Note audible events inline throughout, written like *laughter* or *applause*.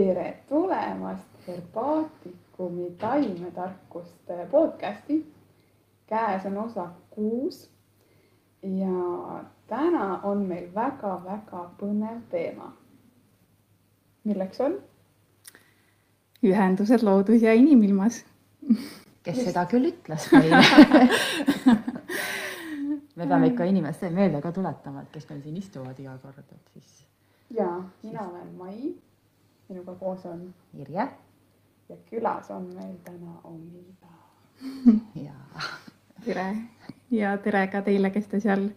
tere tulemast Herbaatikumi taimetarkuste podcasti. käes on osa kuus. ja täna on meil väga-väga põnev teema. milleks on? ühendused loodus ja inimilmas. kes Just. seda küll ütles meile *laughs* me peame ikka inimestele meelde ka tuletama, et kes meil siin istuvad iga kord, et siis. ja mina olen Mai minuga koos on Irje. ja külas on meil täna Omida. *laughs* ja tere ja tere ka teile, kes te seal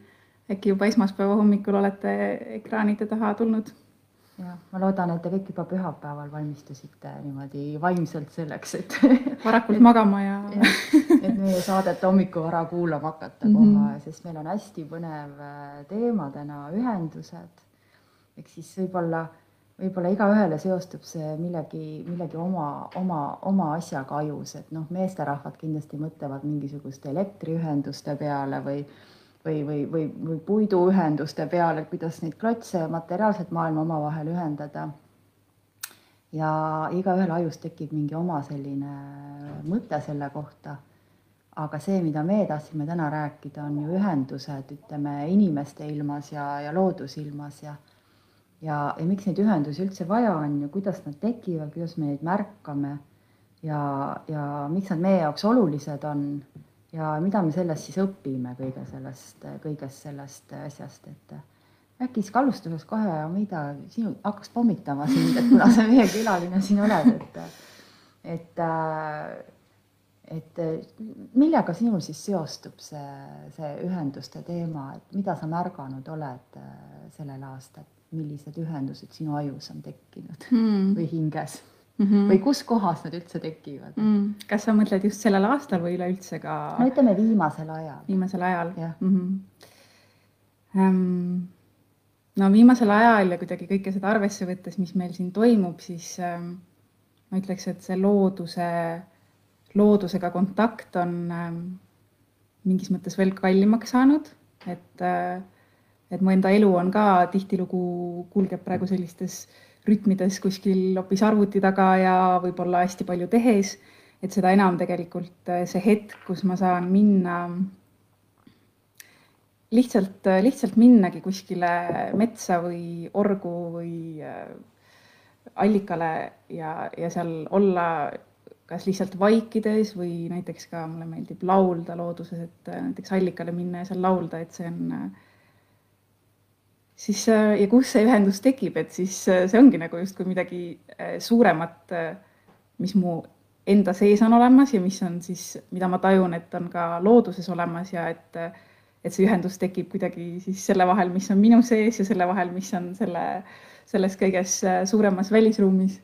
äkki juba esmaspäeva hommikul olete ekraanide taha tulnud. ja ma loodan, et te kõik juba pühapäeval valmistusite niimoodi vaimselt selleks, et *laughs* varakult magama ja, *laughs* ja. et meie saadet hommikuvara kuulama hakata mm -hmm. kohe, sest meil on hästi põnev äh, teema täna, ühendused. ehk siis võib-olla võib-olla igaühele seostub see millegi, millegi oma, oma, oma asjaga ajus, et noh, meesterahvad kindlasti mõtlevad mingisuguste elektriühenduste peale või või, või, või, või puiduühenduste peale, kuidas neid klotse ja materiaalset maailma omavahel ühendada. ja igaühel ajus tekib mingi oma selline mõte selle kohta. aga see, mida me tahtsime täna rääkida, on ju ühendused, ütleme inimeste ilmas ja, ja loodusilmas ja ja, ja miks neid ühendusi üldse vaja on ja kuidas nad tekivad, kuidas me neid märkame ja, ja miks nad meie jaoks olulised on ja mida me sellest siis õpime kõige sellest, kõigest sellest asjast, et äkki siis alustuseks kohe, mida sinu hakkaks pommitama sind, et kuna sa meie külaline siin oled, et, et et millega sinul siis seostub see, see ühenduste teema, et mida sa märganud oled sellel aastal? Millised ühendused sinu ajus on tekkinud mm. või hinges mm -hmm. või kus kohas nad üldse tekivad mm.? kas sa mõtled just sellel aastal või üleüldse ka? no ütleme viimasel ajal. viimasel ajal? jah mm -hmm. um, no viimasel ajal ja kuidagi kõike seda arvesse võttes, mis meil siin toimub, siis ähm, ma ütleks, et see looduse, loodusega kontakt on ähm, mingis mõttes veel kallimaks saanud, et äh, et mu enda elu on ka tihtilugu kulgeb praegu sellistes rütmides kuskil hoopis arvuti taga ja võib-olla hästi palju tehes. et seda enam tegelikult äh, see hetk, kus ma saan minna lihtsalt, äh, lihtsalt minnagi kuskile metsa või orgu või äh, allikale ja, ja seal olla kas lihtsalt vaikides või näiteks ka mulle meeldib laulda looduses, et näiteks allikale minna ja seal laulda, et see on siis äh, ja kus see ühendus tekib, et siis äh, see ongi nagu justkui midagi äh, suuremat, mis mu enda sees on olemas ja mis on siis, mida ma tajun, et on ka looduses olemas ja et, et see ühendus tekib kuidagi siis selle vahel, mis on minu sees ja selle vahel, mis on selle, selles kõiges suuremas välisruumis.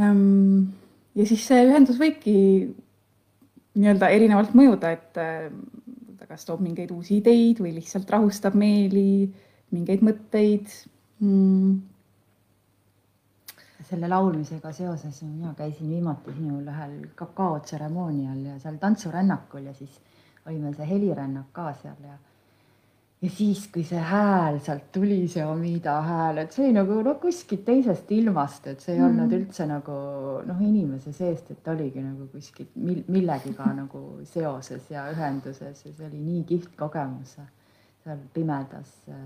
Ja siis see ühendus võibki nii-öelda erinevalt mõjuda, et kas toob mingeid uusi ideid või lihtsalt rahustab meeli mingeid mõtteid. Mm.. selle laulmisega seoses mina käisin viimati sinul ühel kakaotseremoonial ja seal tantsurännakul ja siis oli meil see helirännak ka seal ja ja siis, kui see hääl sealt tuli, see Omida hääl, et see oli nagu no kuskilt teisest ilmast, et see ei mm. olnud üldse nagu noh, inimese seest, et oligi nagu kuskilt mil, millegiga *laughs* nagu seoses ja ühenduses ja see oli nii kihvt kogemus seal pimedas äh,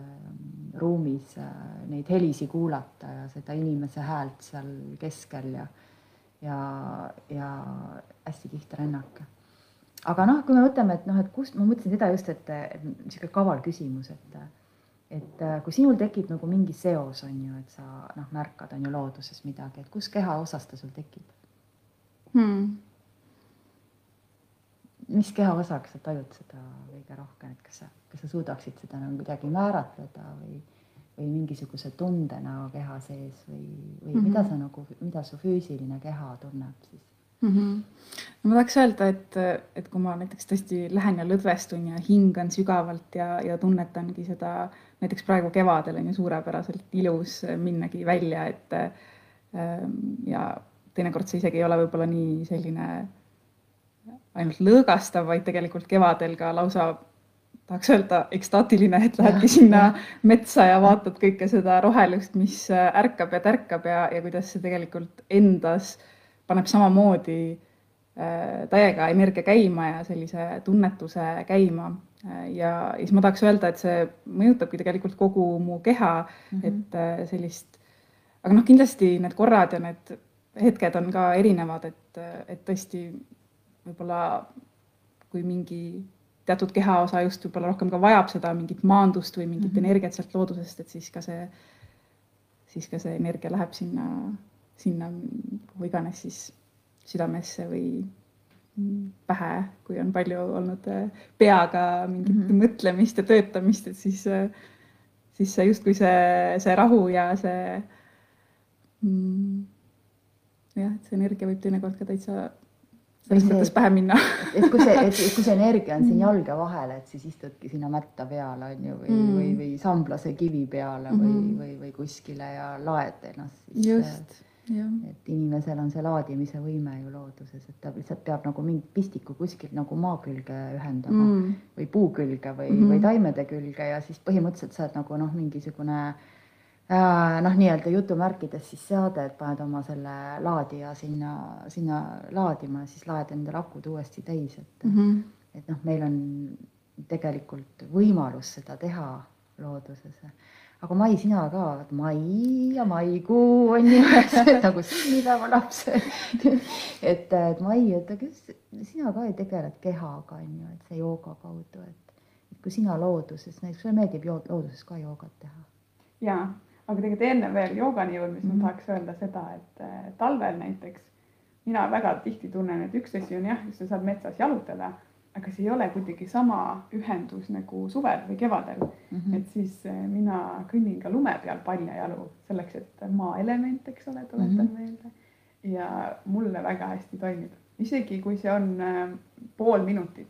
ruumis äh, neid helisi kuulata ja seda inimese häält seal keskel ja, ja, ja hästi kihvt rännak. Aga noh, kui me mõtleme, et noh, et kust, ma mõtlesin seda just, et, et niisugune kaval küsimus, et et äh, kui sinul tekib nagu mingi seos, on ju, et sa noh, märkad, on ju looduses midagi, et kus kehaosas ta sul tekib hmm.? mis kehaosaga sa tajud seda kõige rohkem, et kas sa, kas sa suudaksid seda nagu kuidagi määratleda või, või mingisuguse tundena keha sees või, või mm -hmm. mida sa nagu, mida su füüsiline keha tunneb siis mm? -hmm. no ma tahaks öelda, et, et kui ma näiteks tõesti lähen ja lõdvestun ja hingan sügavalt ja, ja tunnetangi seda, näiteks praegu kevadel on ju suurepäraselt ilus minnagi välja, et ähm, ja teinekord see isegi ei ole võib-olla nii selline ainult lõõgastav, vaid tegelikult kevadel ka lausa tahaks öelda ekstaatiline, et lähedki sinna metsa ja vaatad kõike seda rohelust, mis äh, ärkab ja tärkab ja, ja kuidas see tegelikult endas paneb samamoodi äh, täiega energia käima ja sellise tunnetuse käima. Äh, ja, ja siis ma tahaks öelda, et see mõjutabki tegelikult kogu mu keha mm, -hmm. et sellist, aga noh, kindlasti need korrad ja need hetked on ka erinevad, et, et tõesti võib-olla kui mingi teatud kehaosa just võib-olla rohkem ka vajab seda mingit maandust või mingit mm -hmm. energiat sealt loodusest, et siis ka see, siis ka see energia läheb sinna, sinna kuhu iganes siis südamesse või pähe, kui on palju olnud äh, peaga mingit mm -hmm. mõtlemist ja töötamist, et siis, äh, siis see justkui see, see rahu ja see mm, jah, et see energia võib teinekord ka täitsa selles mõttes pähe minna et kui see, et *laughs* kui see energia on siin jalge vahel, et siis istudki sinna mätta peale, on ju, või mm., või, või samblase kivi peale mm -hmm. või, mhm. või, või kuskile ja laed ennast siis. just, jah. Et inimesel on see laadimise võime ju looduses, et ta lihtsalt peab nagu mingit pistikku kuskilt nagu maa külge ühendama mm. või puu külge või mm, -hmm. või taimede külge ja siis põhimõtteliselt sa oled nagu noh, mingisugune Äh, noh, nii-öelda jutumärkides siis seade, et paned oma selle laadija sinna, sinna laadima ja siis laed endale akud uuesti täis, et mm, -hmm. et noh, meil on tegelikult võimalus seda teha looduses. Aga Mai, sina ka, mai ja maikuu on ju nagu sünnipäeva *laughs* laps et, et Mai, et kas sina ka ei tegele kehaga, on ju, et see jooga kaudu, et, kui sina looduses, näiteks sulle meeldib looduses ka joogat teha? jaa aga tegelikult enne veel joogani jõudmist mm -hmm. ma tahaks öelda seda, et äh, talvel näiteks mina väga tihti tunnen, et üks asi on jah, sa saad metsas jalutada, aga see ei ole kuidagi sama ühendus nagu suvel või kevadel mm. -hmm. et siis äh, mina kõnnin ka lume peal paljajalu selleks, et maaelement, eks ole, tuletan mm -hmm. meelde. ja mulle väga hästi toimib, isegi kui see on äh, pool minutit,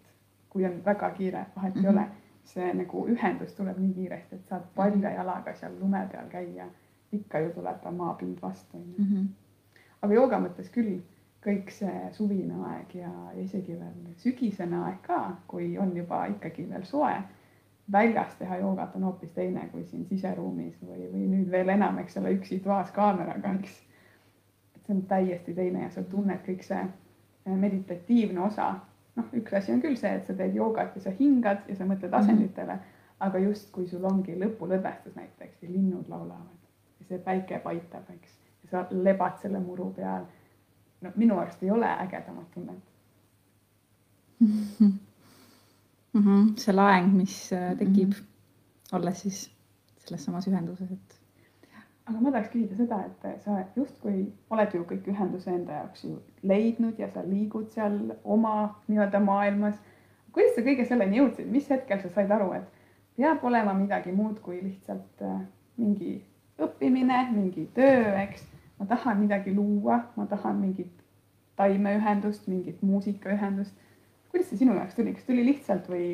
kui on väga kiire, vahet mm -hmm. ei mhm. ole see nagu ühendus tuleb nii kiiresti, et saad palja jalaga seal lume peal käia. ikka ju tuleb maapind vastu, onju. Mhm. aga jooga mõttes küll kõik see suvine aeg ja isegi veel sügisene aeg ka, kui on juba ikkagi veel soe. väljas teha joogat on hoopis teine kui siin siseruumis või, või nüüd veel enam, eks ole, üksi toas kaameraga, eks. et see on täiesti teine ja sa tunned kõik see meditatiivne osa noh, üks asi on küll see, et sa teed joogat ja sa hingad ja sa mõtled mhm. asenditele aga just kui sul ongi lõpulõdvestus näiteks ja linnud laulavad ja see päike paitab, eks, ja sa lebad selle muru peal. No minu arust ei ole ägedamat tunnet mm. -hmm. see laeng, mis äh, tekib mm, -hmm. olles siis selles samas ühenduses, et aga ma tahaks küsida seda, et sa justkui oled ju kõik ühenduse enda jaoks ju leidnud ja sa liigud seal oma nii-öelda maailmas. kuidas sa kõige selleni jõudsid, mis hetkel sa said aru, et peab olema midagi muud kui lihtsalt äh, mingi õppimine, mingi töö, eks. Ma tahan midagi luua, ma tahan mingit taimeühendust, mingit muusikaühendust. kuidas see sinu jaoks tuli, kas tuli lihtsalt või,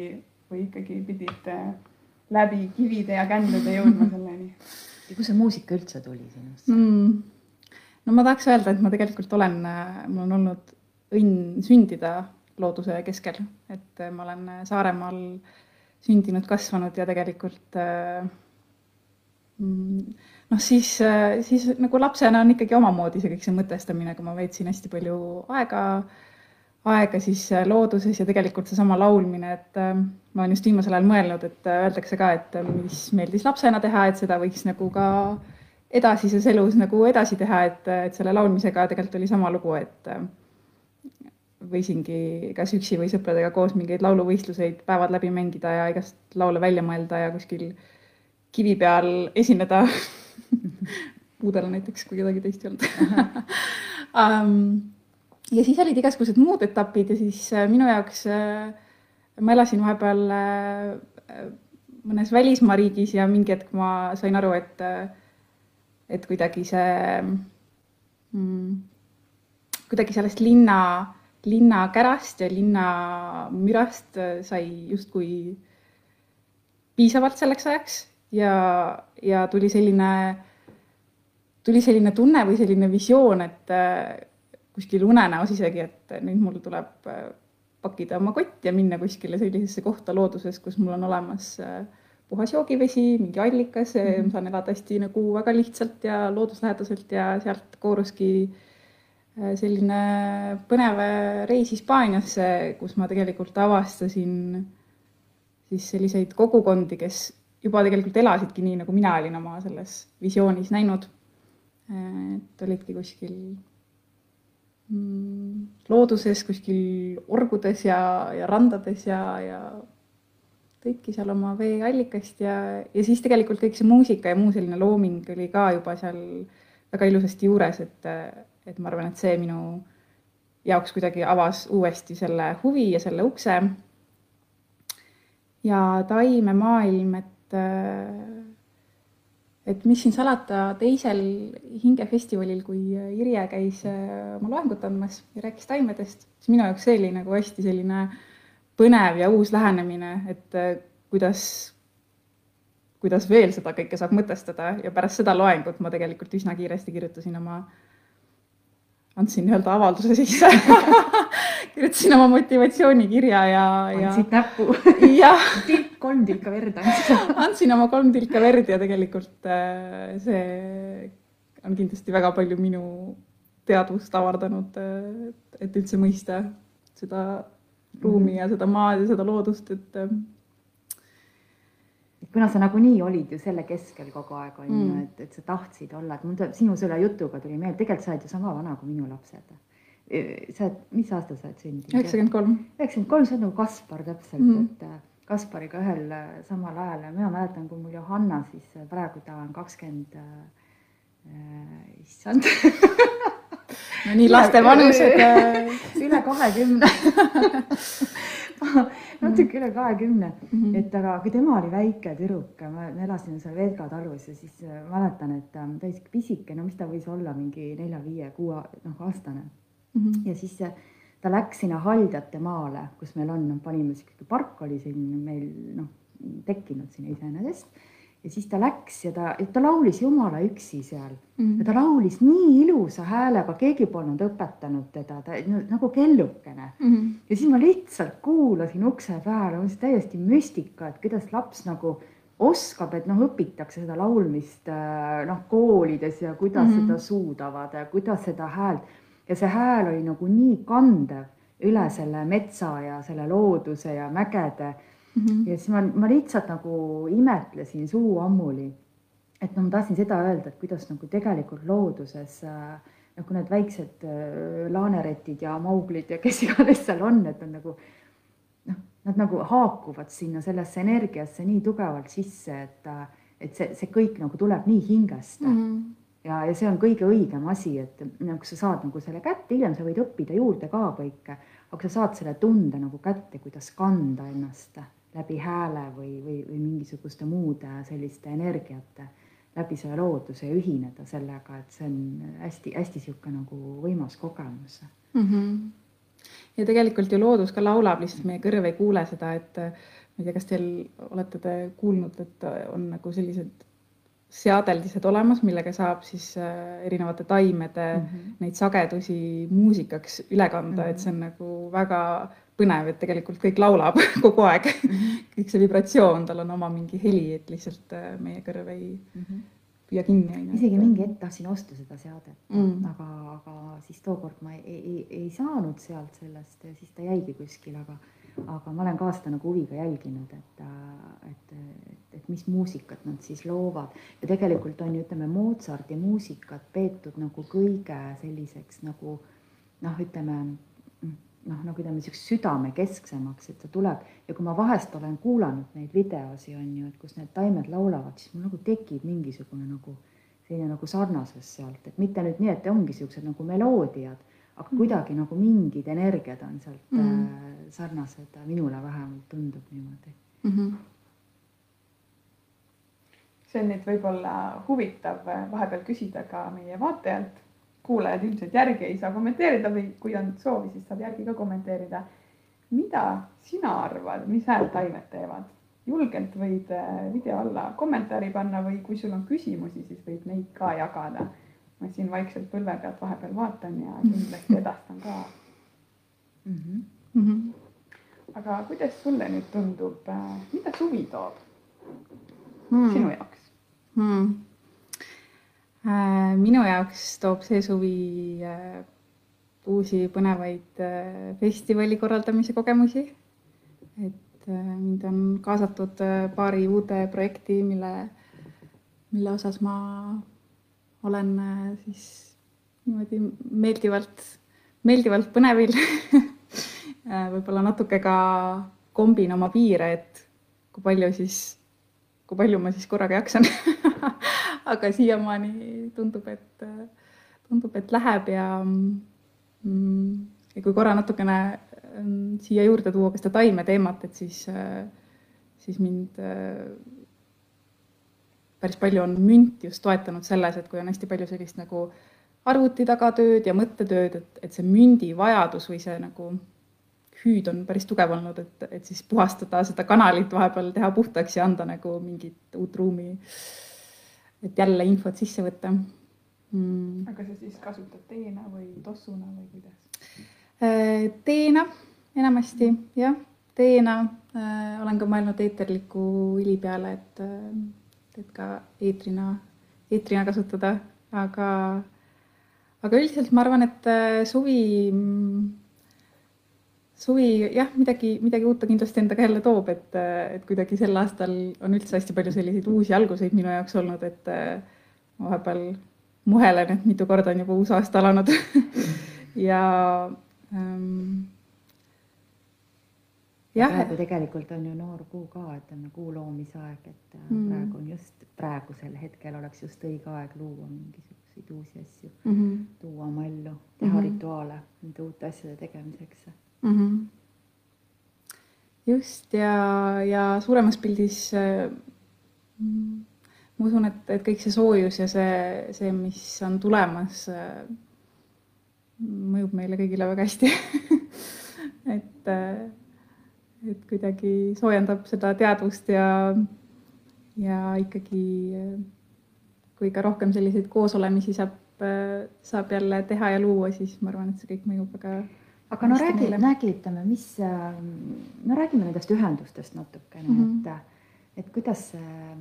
või ikkagi pidid äh, läbi kivide ja kändude jõudma *laughs* selleni? ja kust see muusika üldse tuli sinust mm.? no ma tahaks öelda, et ma tegelikult olen, mul on olnud õnn sündida looduse keskel, et ma olen Saaremaal sündinud, kasvanud ja tegelikult mm, noh, siis, siis nagu lapsena on ikkagi omamoodi see kõik see mõtestamine, kui ma veetsin hästi palju aega äh, aega siis äh, looduses ja tegelikult seesama laulmine, et äh, ma olen just viimasel ajal mõelnud, et äh, öeldakse ka, et mis meeldis lapsena teha, et seda võiks nagu ka edasises elus nagu edasi teha, et, et selle laulmisega tegelikult oli sama lugu, et võisingi kas üksi või sõpradega koos mingeid lauluvõistluseid päevad läbi mängida ja igast laule välja mõelda ja kuskil kivi peal esineda *laughs* puudel näiteks, kui kedagi teist ei olnud. *laughs* Um, ja siis olid igasugused muud etapid ja siis äh, minu jaoks äh, ma elasin vahepeal äh, mõnes välismaa riigis ja mingi hetk ma sain aru, et, et kuidagi see mm,, kuidagi sellest linna, linnakärast ja linnamürast sai justkui piisavalt selleks ajaks ja, ja tuli selline, tuli selline tunne või selline visioon, et kuskil unenäos isegi, et nüüd mul tuleb äh, pakkida oma kott ja minna kuskile sellisesse kohta looduses, kus mul on olemas äh, puhas joogivesi, mingi allikas mm, -hmm. ma saan elada hästi nagu väga lihtsalt ja looduslähedaselt ja sealt kooruski äh, selline põnev reis Hispaaniasse, kus ma tegelikult avastasin siis selliseid kogukondi, kes juba tegelikult elasidki nii, nagu mina olin oma selles visioonis näinud. et olidki kuskil mm, looduses, kuskil orgudes ja, ja randades ja, ja tõidki seal oma veeallikast ja, ja siis tegelikult kõik see muusika ja muu selline looming oli ka juba seal väga ilusasti juures, et, et ma arvan, et see minu jaoks kuidagi avas uuesti selle huvi ja selle ukse. ja taimemaailm, et, et mis siin salata, teisel hingefestivalil, kui Irje käis oma loengut andmas ja rääkis taimedest, siis minu jaoks see oli nagu hästi selline äh, põnev ja uus lähenemine, et äh, kuidas, kuidas veel seda kõike saab mõtestada. Ja pärast seda loengut ma tegelikult üsna kiiresti kirjutasin oma, andsin nii-öelda avalduse sisse *laughs* kirjutasin oma motivatsioonikirja ja, ja. andsid näppu *laughs* jah tilk, kolm tilka verd andsid *laughs* andsin oma kolm tilka verd ja tegelikult äh, see on kindlasti väga palju minu teadvust avardanud, äh, et üldse mõista seda ruumi ja seda maad ja seda loodust, et. Ähm, kuna sa nagunii olid ju selle keskel kogu aeg on ju mm., et, et sa tahtsid olla, et mul tuleb sinu selle jutuga tuli meelde, tegelikult sa oled ju sama vana kui minu lapsed. Sa oled, mis aastal sa oled sündinud? üheksakümmend kolm. üheksakümmend kolm, sa oled nagu Kaspar täpselt mm., et äh, Kaspariga ühel äh, samal ajal ja mina mäletan, kui mul Johanna, siis äh, praegu ta on kakskümmend äh,, issand *laughs* no nii laste vanused *laughs* üle kahekümne *laughs* natuke üle kahekümne mm, -hmm. et aga kui tema oli väike tüdruk, me elasime seal Veedka talus ja siis mäletan, et ta oli sihuke pisike, no mis ta võis olla, mingi nelja-viie-kuue noh aastane mm. -hmm. ja siis ta läks sinna Haldjate maale, kus meil on, noh, panime sihuke park oli siin meil noh, tekkinud sinna iseenesest ja siis ta läks ja ta, ta laulis jumala üksi seal mm. -hmm. ja ta laulis nii ilusa häälega, keegi polnud õpetanud teda, ta nagu kellukene mm. -hmm. ja siis ma lihtsalt kuulasin ukse peal, see täiesti müstika, et kuidas laps nagu oskab, et noh, õpitakse seda laulmist äh, noh, koolides ja kuidas mm -hmm. seda suudavad ja kuidas seda häält ja see hääl oli nagu nii kandev üle selle metsa ja selle looduse ja mägede mm. -hmm. ja siis ma, ma lihtsalt nagu imetlesin suu ammuli. et noh, ma tahtsin seda öelda, et kuidas nagu tegelikult looduses äh, nagu need väiksed äh, laaneretid ja mauglid ja kes iganes seal on, et on nagu noh, nad nagu haakuvad sinna sellesse energiasse nii tugevalt sisse, et, äh, et see, see kõik nagu tuleb nii hingest mm. -hmm ja, ja see on kõige õigem asi, et nagu sa saad nagu selle kätte, hiljem sa võid õppida juurde ka kõike, aga sa saad selle tunde nagu kätte, kuidas kanda ennast läbi hääle või, või, või mingisuguste muude selliste energiate läbi selle looduse ja ühineda sellega, et see on hästi-hästi niisugune nagu võimas kogemus mm. -hmm. ja tegelikult ju loodus ka laulab, lihtsalt meie kõrv ei kuule seda, et ma ei tea, kas teil olete te kuulnud, et on nagu sellised seadeldised olemas, millega saab siis äh, erinevate taimede mm -hmm. neid sagedusi muusikaks üle kanda mm, -hmm. et see on nagu väga põnev, et tegelikult kõik laulab *laughs* kogu aeg mm. -hmm. kõik see vibratsioon, tal on oma mingi heli, et lihtsalt äh, meie kõrv ei mm -hmm. püüa kinni. isegi mingi hetk tahtsin osta seda seadet mm, -hmm. aga, aga siis tookord ma ei, ei, ei saanud sealt sellest ja siis ta jäigi kuskil, aga, aga ma olen ka seda nagu huviga jälginud, et mis muusikat nad siis loovad ja tegelikult on ju, ütleme, Mozarti muusikat peetud nagu kõige selliseks nagu noh, ütleme noh, nagu ütleme, niisuguseks südamekesksemaks, et ta tuleb ja kui ma vahest olen kuulanud neid videosi, on ju, et kus need taimed laulavad, siis mul nagu tekib mingisugune nagu selline nagu sarnasus sealt, et mitte nüüd nii, et ongi niisugused nagu meloodiad, aga mm. kuidagi nagu mingid energiad on sealt mm. äh, sarnased, minule vähemalt tundub niimoodi mm. -hmm. See on nüüd võib-olla huvitav vahepeal küsida ka meie vaatajalt kuulajad ilmselt järgi ei saa kommenteerida või kui on soovi, siis saab järgi ka kommenteerida. mida sina arvad, mis häält taimed teevad? julgelt võid äh, video alla kommentaari panna või kui sul on küsimusi, siis võid neid ka jagada. ma siin vaikselt põlve pealt vahepeal vaatan ja kindlasti edastan ka mm. -hmm. Mm -hmm aga kuidas sulle nüüd tundub, mida suvi toob hmm. sinu jaoks hmm.? Äh, minu jaoks toob see suvi äh, uusi põnevaid äh, festivali korraldamise kogemusi. et mind on kaasatud paari uude projekti, mille, mille osas ma olen siis niimoodi meeldivalt, meeldivalt põnevil *laughs* võib-olla natuke ka kombin oma piire, et kui palju siis, kui palju ma siis korraga jaksan. *laughs* Aga siiamaani tundub, et, tundub, et läheb ja mm, ja kui korra natukene mm, siia juurde tuua ka seda taimeteemat, et siis, siis mind päris palju on münt just toetanud selles, et kui on hästi palju sellist nagu arvuti taga tööd ja mõttetööd, et, et see mündi vajadus või see nagu hüüd on päris tugev olnud, et, et siis puhastada seda kanalit vahepeal, teha puhtaks ja anda nagu mingit uut ruumi. Et jälle infot sisse võtta. Mm.. aga sa siis kasutad teena või tossuna või kuidas? Äh, teena enamasti jah, teena äh, olen ka mõelnud eeterliku õli peale, et, äh, et ka eetrina, eetrina kasutada, aga, aga üldiselt ma arvan, et äh, suvi mm, suvi jah, midagi, midagi uut ta kindlasti endaga jälle toob, et, et kuidagi sel aastal on üldse hästi palju selliseid uusi alguseid minu jaoks olnud, et ma vahepeal muhelen, et mitu korda on juba uus aasta alanud *laughs* ja ähm, jah. praegu tegelikult on ju noor kuu ka, et on kuu loomise aeg, et mm. praegu on just praegusel hetkel oleks just õige aeg luua mingisuguseid uusi asju mm, -hmm. tuua oma ellu, teha mm -hmm. rituaale nende uute asjade tegemiseks mm. -hmm. just ja, ja suuremas pildis äh, ma usun, et, et kõik see soojus ja see, see, mis on tulemas äh,, mõjub meile kõigile väga hästi *laughs* et äh,, et kuidagi soojendab seda teadvust ja, ja ikkagi kui ka rohkem selliseid koosolemisi saab, saab jälle teha ja luua, siis ma arvan, et see kõik mõjub väga aga no räägi, räägitame, mis, ähm, no räägime nendest ühendustest natukene mm, -hmm. et, et kuidas see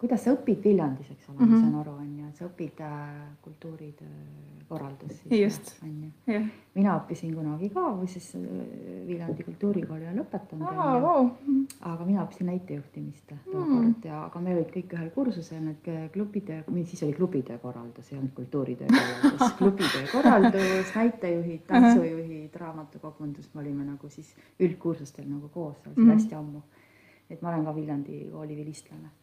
kuidas sa õpid Viljandis, eks ole mm, -hmm. ma saan aru, on ju, et sa õpid äh, kultuuritöö korraldust. just, jah. mina õppisin kunagi ka, või siis äh, Viljandi kultuurikooli olen lõpetanud ah,. Wow. aga mina õppisin näitejuhtimist tookord mm. ja, aga me olid kõik ühel kursusel, need klubitöö, siis oli klubitöö korraldus, ei olnud kultuuritöö korraldus *laughs* klubitöö korraldus, näitejuhid, tantsujuhid, raamatukogundus, me olime nagu siis üldkursustel nagu koos, see oli mm. hästi ammu. et ma olen ka Viljandi kooli vilistlane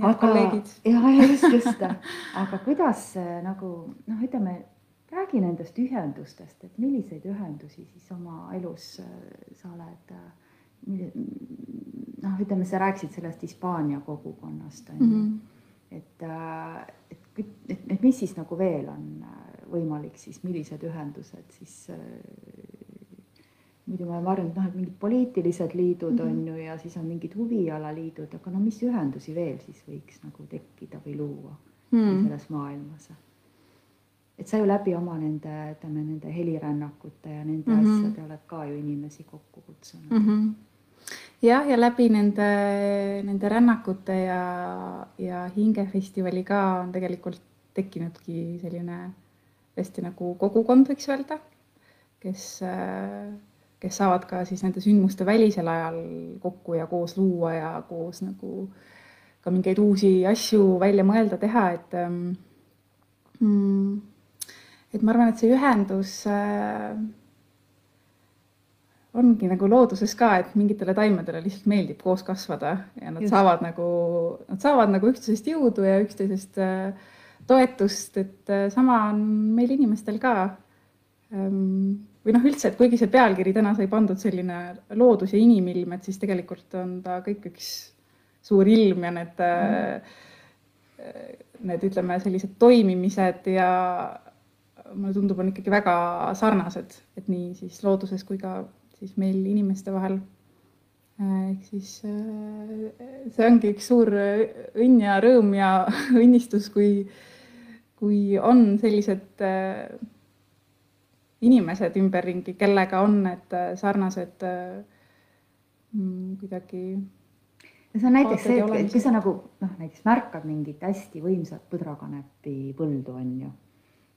aga ja, *laughs* ja just, just, aga kuidas nagu noh, ütleme, räägi nendest ühendustest, et milliseid ühendusi siis oma elus äh, sa oled äh, noh, ütleme, sa rääkisid sellest Hispaania kogukonnast on ju. Mm -hmm., et, äh, et, et, et mis siis nagu veel on võimalik siis, millised ühendused siis muidu me oleme harjunud noh, et mingid poliitilised liidud mm -hmm. on ju ja siis on mingid huvialaliidud, aga no mis ühendusi veel siis võiks nagu tekkida või luua mm -hmm. selles maailmas? et sa ju läbi oma nende, ütleme nende helirännakute ja nende mm -hmm. asjade oled ka ju inimesi kokku kutsunud mm. -hmm jah, ja läbi nende, nende rännakute ja, ja hingefestivali ka on tegelikult tekkinudki selline hästi nagu kogukond, võiks öelda, kes äh, kes saavad ka siis nende sündmuste välisel ajal kokku ja koos luua ja koos nagu ka mingeid uusi asju välja mõelda, teha, et ähm, mm, et ma arvan, et see ühendus äh, ongi nagu looduses ka, et mingitele taimedele lihtsalt meeldib koos kasvada ja nad Just. saavad nagu, nad saavad nagu üksteisest jõudu ja üksteisest äh, toetust, et äh, sama on meil inimestel ka ähm, või noh, üldse, et kuigi see pealkiri täna sai pandud selline loodus ja inimilm, et siis tegelikult on ta kõik üks suur ilm ja need mm., need ütleme, sellised toimimised ja mulle tundub, on ikkagi väga sarnased, et nii siis looduses kui ka siis meil inimeste vahel. ehk siis see ongi üks suur õnn ja rõõm ja *laughs* õnnistus, kui, kui on sellised inimesed ümberringi, kellega on need äh, sarnased äh, mm, kuidagi see on näiteks see, et kui sa nagu noh, näiteks märkad mingit hästi võimsat põdrakanepi põldu, on ju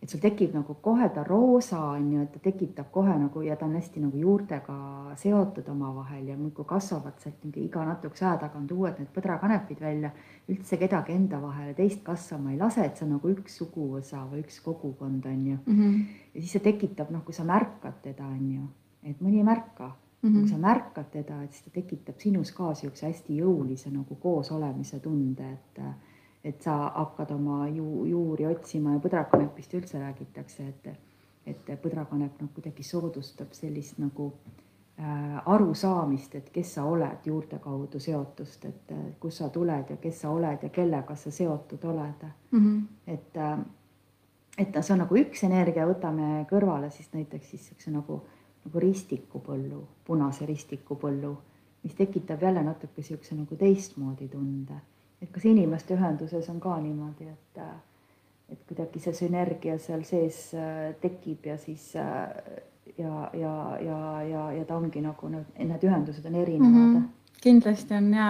et sul tekib nagu kohe ta roosa on ju, et ta tekitab kohe nagu ja ta on hästi nagu juurtega seotud omavahel ja muudkui kasvavad sealt mingi iga natukese aja tagant uued need põdrakanepid välja. üldse kedagi enda vahele teist kasvama ei lase, et see on nagu üks suguvõsa või üks kogukond on ju mm. -hmm. ja siis see tekitab noh, kui sa märkad teda on ju, et mõni ei märka Mm -hmm. kui sa märkad teda, et siis ta tekitab sinus ka siukse hästi jõulise nagu koosolemise tunde, et et sa hakkad oma ju, juuri otsima ja põdrakanepist üldse räägitakse, et, et põdrakanep noh, kuidagi soodustab sellist nagu äh, arusaamist, et kes sa oled juurte kaudu seotust, et äh, kust sa tuled ja kes sa oled ja kellega sa seotud oled mm. -hmm. et äh,, et see on nagu üks energia, võtame kõrvale siis näiteks siis siukse nagu, nagu ristikupõllu, punase ristikupõllu, mis tekitab jälle natuke siukse nagu teistmoodi tunde et kas inimeste ühenduses on ka niimoodi, et, et kuidagi see sünergia seal sees äh, tekib ja siis äh, ja, ja, ja, ja, ja ta ongi nagu need, need ühendused on erinevad mm. -hmm. kindlasti on ja,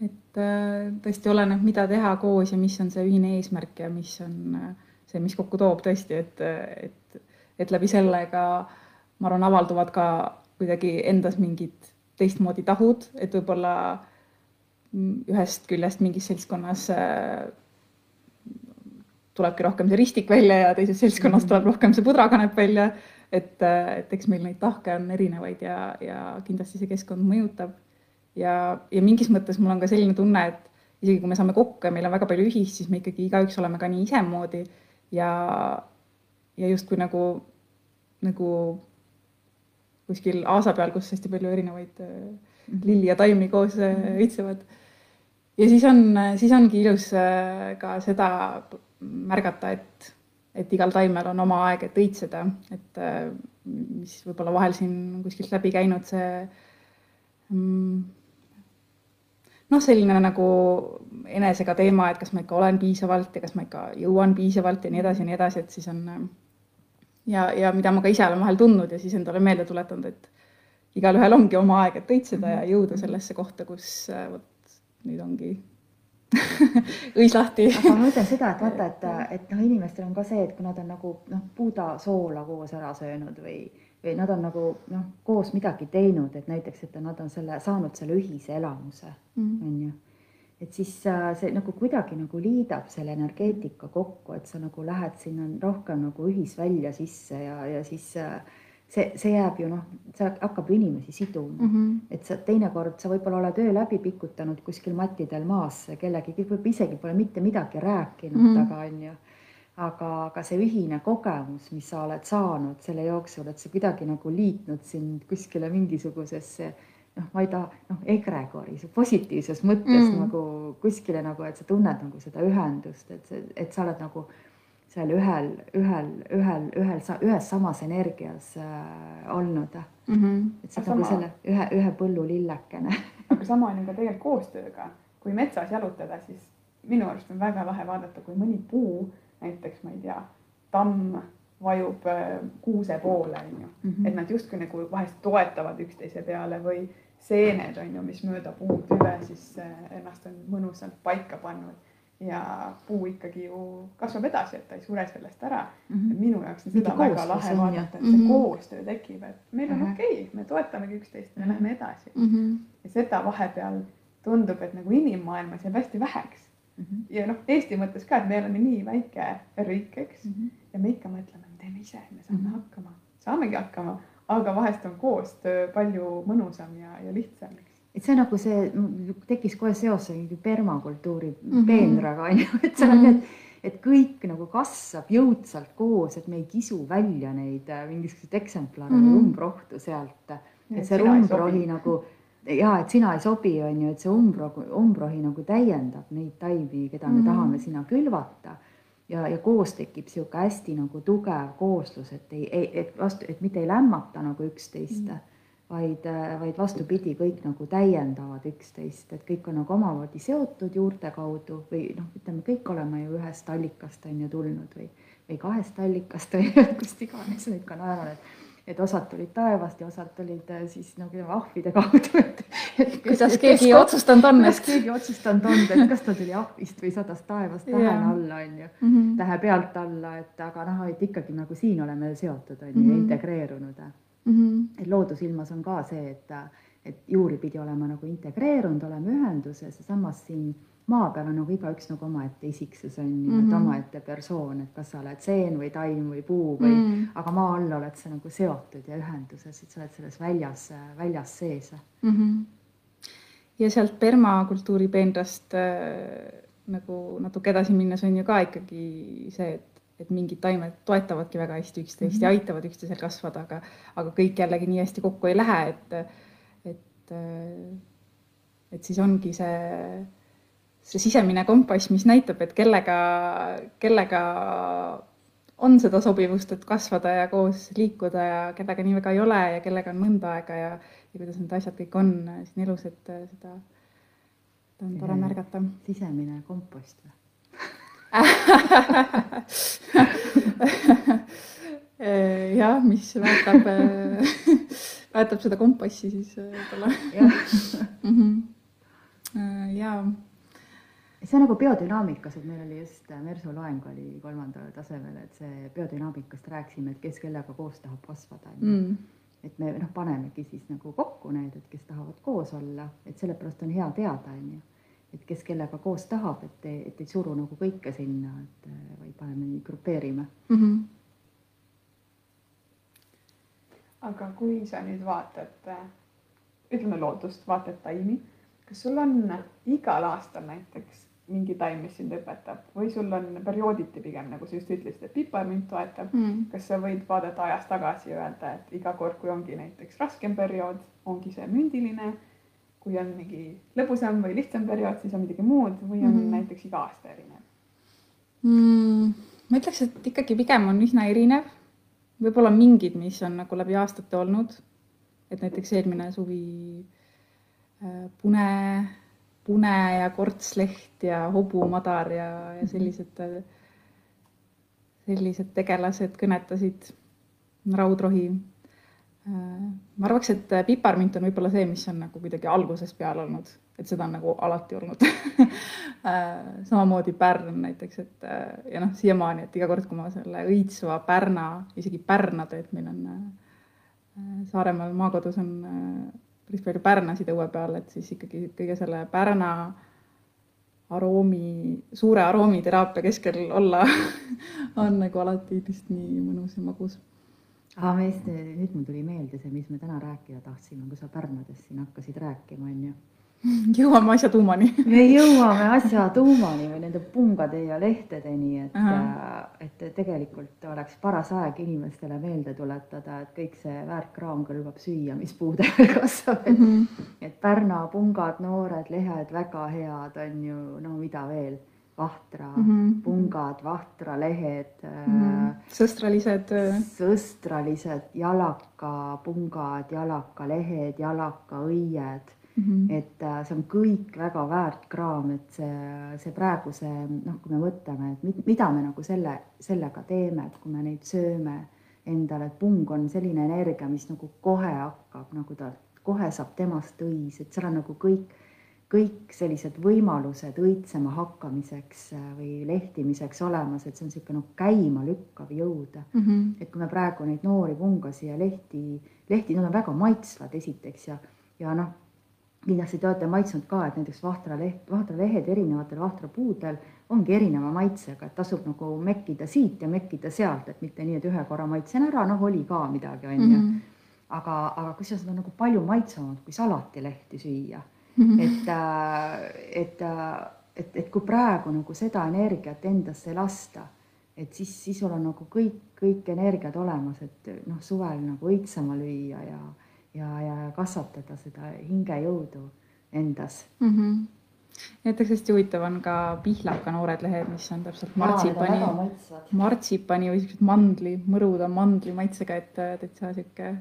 et äh, tõesti oleneb, mida teha koos ja mis on see ühine eesmärk ja mis on see, mis kokku toob tõesti, et, et, et läbi selle ka ma arvan, avalduvad ka kuidagi endas mingid teistmoodi tahud, et võib-olla äh, ühest küljest mingis seltskonnas äh, tulebki rohkem see ristik välja ja teises seltskonnas tuleb rohkem see pudrakanep välja. et, äh, et eks meil neid tahke on erinevaid ja, ja kindlasti see keskkond mõjutab. ja, ja mingis mõttes mul on ka selline tunne, et isegi kui me saame kokku ja meil on väga palju ühist, siis me ikkagi igaüks oleme ka nii isemoodi ja, ja justkui nagu, nagu kuskil aasa peal, kus hästi palju erinevaid äh, lilli ja taimi koos õitsevad. Ja siis on, siis ongi ilus äh, ka seda märgata, et, et igal taimel on oma aeg, et õitseda, et äh, mis võib-olla vahel siin kuskilt läbi käinud, see mm, noh, selline nagu enesega teema, et kas ma ikka olen piisavalt ja kas ma ikka jõuan piisavalt ja nii edasi ja nii edasi, et siis on ja, ja mida ma ka ise olen vahel tundnud ja siis endale meelde tuletanud, et igalühel ongi oma aeg, et õitseda ja jõuda sellesse kohta, kus äh, vot nüüd ongi *laughs* õis lahti. aga ma mõtlen seda, et vaata, et, et noh, inimestel on ka see, et kui nad on nagu noh, puudasoola koos ära söönud või, või nad on nagu noh, koos midagi teinud, et näiteks, et nad on selle saanud selle ühise elamuse mm., on ju. et siis äh, see nagu kuidagi nagu liidab selle energeetika kokku, et sa nagu lähed sinna rohkem nagu ühisvälja sisse ja, ja siis äh, see, see jääb ju noh, see hakkab ju inimesi siduma mm. -hmm. et sa teinekord sa võib-olla oled öö läbi pikutanud kuskil mattidel maas kellegi, võib-olla isegi pole mitte midagi rääkinud mm, -hmm. aga on ju. aga, aga see ühine kogemus, mis sa oled saanud selle jooksul, et see kuidagi nagu liitnud sind kuskile mingisugusesse noh, ma ei taha, noh, egregoris positiivses mõttes mm. -hmm. nagu kuskile nagu, et sa tunned nagu seda ühendust, et et sa oled nagu seal ühel, ühel, ühel, ühel, ühes samas energias äh, olnud mm. -hmm. et see on nagu selle ühe, ühe põllu lillekene *laughs* aga sama on ju ka tegelikult koostööga, kui metsas jalutada, siis minu arust on väga lahe vaadata, kui mõni puu, näiteks ma ei tea, tamm vajub äh, kuuse poole, on ju mm, -hmm. et nad justkui nagu vahest toetavad üksteise peale või seened on ju, mis mööda puutüve siis äh, ennast on mõnusalt paika pannud ja puu ikkagi ju kasvab edasi, et ta ei sure sellest ära mm. -hmm. minu jaoks on seda Mingi väga lahe vaadata, et see mm -hmm. koostöö tekib, et meil on mm -hmm. okei okay,, me toetamegi üksteist, me mm -hmm. läheme edasi mm. -hmm. ja seda vahepeal tundub, et nagu inimmaailmas jääb hästi väheks mm. -hmm. ja noh, Eesti mõttes ka, et me oleme nii väike riik, eks mm. -hmm. ja me ikka mõtleme, me teeme ise, me saame mm -hmm. hakkama, saamegi hakkama, aga vahest on koostöö palju mõnusam ja, ja lihtsam et see nagu see, tekkis kohe seos permakultuuri mm -hmm. peenraga on ju, et see on mm -hmm. need, et kõik nagu kasvab jõudsalt koos, et me ei kisu välja neid äh, mingisuguseid eksemplare mm -hmm. umbrohtu sealt. et see umbrohi nagu ja et sina ei sobi, on ju, et see umbro, umbrohi nagu täiendab neid taimi, keda me mm -hmm. tahame sinna külvata ja, ja koos tekib sihuke hästi nagu tugev kooslus, et ei, ei, et vastu, et mitte ei lämmata nagu üksteist mm. -hmm vaid, vaid vastupidi, kõik nagu täiendavad üksteist, et kõik on nagu omamoodi seotud juurte kaudu või noh, ütleme, kõik oleme ju ühest allikast on ju tulnud või, või kahest allikast või *laughs* kust iganes nüüd ka naeran, et et osad tulid taevast ja osad tulid äh, siis nagu ahvide kaudu, et, et. kuidas keegi otsustanud on, et. keegi otsustanud on, et kas ta tuli ahvist või sadas taevast tähena alla, on ju mm, -hmm. tähe pealt alla, et aga noh, et ikkagi nagu siin oleme seotud, on ju mm -hmm., integreerunud mm. -hmm. et loodusilmas on ka see, et, et juuripidi olema nagu integreerunud, oleme ühenduses ja samas siin maa peal on nagu igaüks nagu omaette isiksus on ju mm -hmm., et omaette persoon, et kas sa oled seen või taim või puu või mm, -hmm. aga maa all oled sa nagu seotud ja ühenduses, et sa oled selles väljas, väljas sees mm. -hmm. ja sealt permakultuuri peenrast äh, nagu natuke edasi minnes on ju ka ikkagi see, et et mingid taimed toetavadki väga hästi üksteist mm -hmm. ja aitavad üksteisel kasvada, aga, aga kõik jällegi nii hästi kokku ei lähe, et, et, et siis ongi see see sisemine kompass, mis näitab, et kellega, kellega on seda sobivust, et kasvada ja koos liikuda ja kellega nii väga ei ole ja kellega on mõnda aega ja, ja kuidas need asjad kõik on siin elus, et seda, seda on tore märgata. sisemine kompost või *laughs* jah, mis väetab väetab seda kompassi siis võib-olla. jaa. See on nagu biodünaamikas, et meil oli just äh, Mersu loeng oli kolmandal tasemel, et see biodünaamikast rääkisime, et kes kellega koos tahab kasvada mm.. et me noh, panemegi siis nagu kokku need, et kes tahavad koos olla, et sellepärast on hea teada, on ju, et kes kellega koos tahab, et, et ei suru nagu kõike sinna, et äh, vaid paneme nii, grupeerime mm. -hmm. aga kui sa nüüd vaatad, äh, ütleme loodust, vaatad taimi, kas sul on igal aastal näiteks mingi taim, mis sind õpetab või sul on periooditi pigem nagu sa just ütlesid, et piparmint toetab mm.. kas sa võid vaadata ajas tagasi ja öelda, et iga kord, kui ongi näiteks raskem periood, ongi see mündiline. Kui on mingi lõbusam või lihtsam periood, siis on midagi muud või on mm. näiteks iga aasta erinev mm,? ma ütleks, et ikkagi pigem on üsna erinev. võib-olla mingid, mis on nagu läbi aastate olnud. et näiteks eelmine suvi äh, pune pune ja kortsleht ja hobumadar ja, ja mhm. sellised, sellised tegelased kõnetasid, raudrohi. Ma arvaks, et piparmint on võib-olla see, mis on nagu kuidagi algusest peale olnud, et seda on nagu alati olnud *laughs* samamoodi Pärn näiteks, et ja noh, siiamaani, et iga kord, kui ma selle õitsva Pärna, isegi Pärna teed, meil on Saaremaal maakodus on päris palju pärnasid õue peal, et siis ikkagi kõige selle pärna aroomi, suure aroomiteraapiaga keskel olla *laughs* on nagu alati vist nii mõnus ja magus. Aga meist, nüüd mul tuli meelde see, mis me täna rääkida tahtsime, kui sa Pärnadest siin hakkasid rääkima, onju *laughs* jõuame asja tuumani. Me jõuame asja tuumani või nende pungade ja lehtedeni, et, äh, et tegelikult oleks paras aeg inimestele meelde tuletada, et kõik see väärtkraam kõlbab süüa, mis puude peal *laughs* kasvab, et mm, -hmm. et Pärna pungad, noored lehed, väga head on ju, no mida veel vahtra mm, -hmm. pungad, vahtra lehed mm. -hmm. sõstralised. sõstralised, jalaka pungad, jalaka lehed, jalaka õied Mm -hmm. et äh, see on kõik väga väärt kraam, et see, see praegu see noh, kui me mõtleme, et mida me nagu selle, sellega teeme, et kui me neid sööme endale, et pung on selline energia, mis nagu kohe hakkab nagu ta, kohe saab temast õis, et seal on nagu kõik, kõik sellised võimalused õitsema hakkamiseks äh, või lehtimiseks olemas, et see on niisugune noh, käimalükkav jõud mm. -hmm. et kui me praegu neid noori pungasi ja lehti, lehti, nad on väga maitsvad esiteks ja, ja noh kindlasti te olete maitsnud ka, et näiteks vahtraleht, vahtralehed erinevatel vahtrapuudel ongi erineva maitsega, et tasub nagu mekkida siit ja mekkida sealt, et mitte nii, et ühe korra maitsen ära, noh, oli ka midagi, on ju. Mhm. aga, aga kusjuures nad on nagu palju maitsvamad kui salatilehti süüa. Et, äh, et, äh, et, et kui praegu nagu seda energiat endasse lasta, et siis, siis sul on nagu kõik, kõik energiad olemas, et noh, suvel nagu õitsema lüüa ja ja, ja kasvatada seda hingejõudu endas. Mm. -hmm näiteks hästi huvitav on ka pihlaka noored lehed, mis on täpselt martsipani, martsipani või siuksed mandli, mõruda mandli maitsega, et täitsa sihuke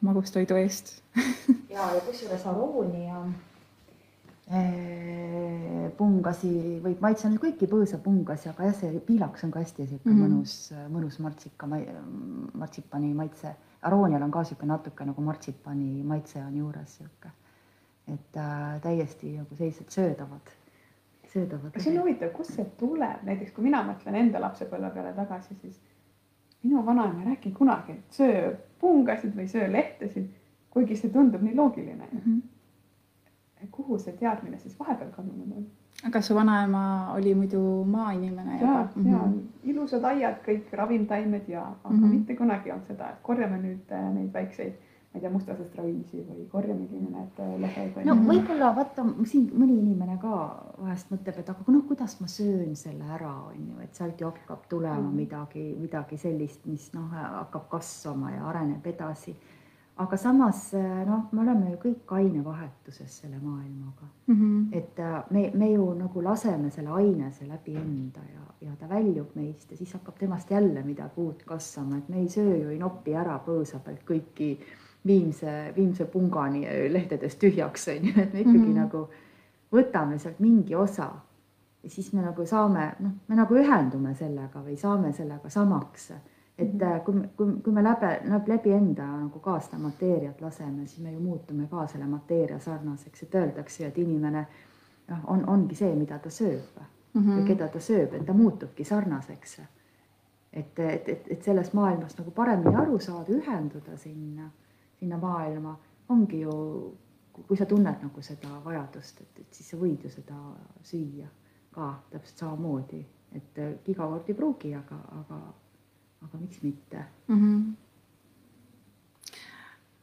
magustoidu eest *laughs* ja, ja kusjuures aroonia, Eh, pungasi võib maitsenud kõiki põõsapungasi, aga jah, see piilaks on ka hästi sihuke mm. -hmm. mõnus, mõnus martsika, martsipani maitse. aroonial on ka sihuke natuke nagu martsipani maitse on juures sihuke. et äh, täiesti nagu sellised söödavad, söödavad. see on huvitav, kust see tuleb, näiteks kui mina mõtlen enda lapsepõlve peale tagasi, siis minu vanaema ei rääkinud kunagi, et söö pungasid või söö lehtesid, kuigi see tundub nii loogiline ju. Mhm. kuhu see teadmine siis vahepeal kadunud on? aga su vanaema oli muidu maainimene ja, ja ilusad aiad, kõik ravimtaimed ja, aga mm. -hmm. mitte kunagi ei olnud seda, et korjame nüüd äh, neid väikseid, ma ei tea, mustasest raviisi või korjamegi need äh, lehed. no võib-olla vaata siin mõni inimene ka vahest mõtleb, et aga noh, kuidas ma söön selle ära, on ju, et sealt ju hakkab tulema Mhm. midagi, midagi sellist, mis noh, hakkab kasvama ja areneb edasi. aga samas noh, me oleme ju kõik ainevahetuses selle maailmaga, Mhm. et äh, me, me ju nagu laseme selle ainese läbi enda ja, ja ta väljub meist ja siis hakkab temast jälle midagi uut kasvama, et me ei söö ju, ei nopi ära põõsa pealt kõiki viimse, viimse pungani lehtedest tühjaks, on ju, et me ikkagi mm. -hmm. nagu võtame sealt mingi osa ja siis me nagu saame, noh, me nagu ühendume sellega või saame sellega samaks. et mm -hmm. kui, kui, kui me läbi, läbi enda nagu ka seda mateeriat laseme, siis me ju muutume ka selle mateeria sarnaseks, et öeldakse, et inimene noh, on, ongi see, mida ta sööb või Mhm. keda ta sööb, et ta muutubki sarnaseks. et, et, et, et sellest maailmast nagu paremini aru saada, ühenduda sinna, sinna maailma, ongi ju, kui sa tunned nagu seda vajadust, et, et siis sa võid ju seda süüa ka täpselt samamoodi, et äh, iga kord ei pruugi, aga, aga, aga miks mitte. Mhm.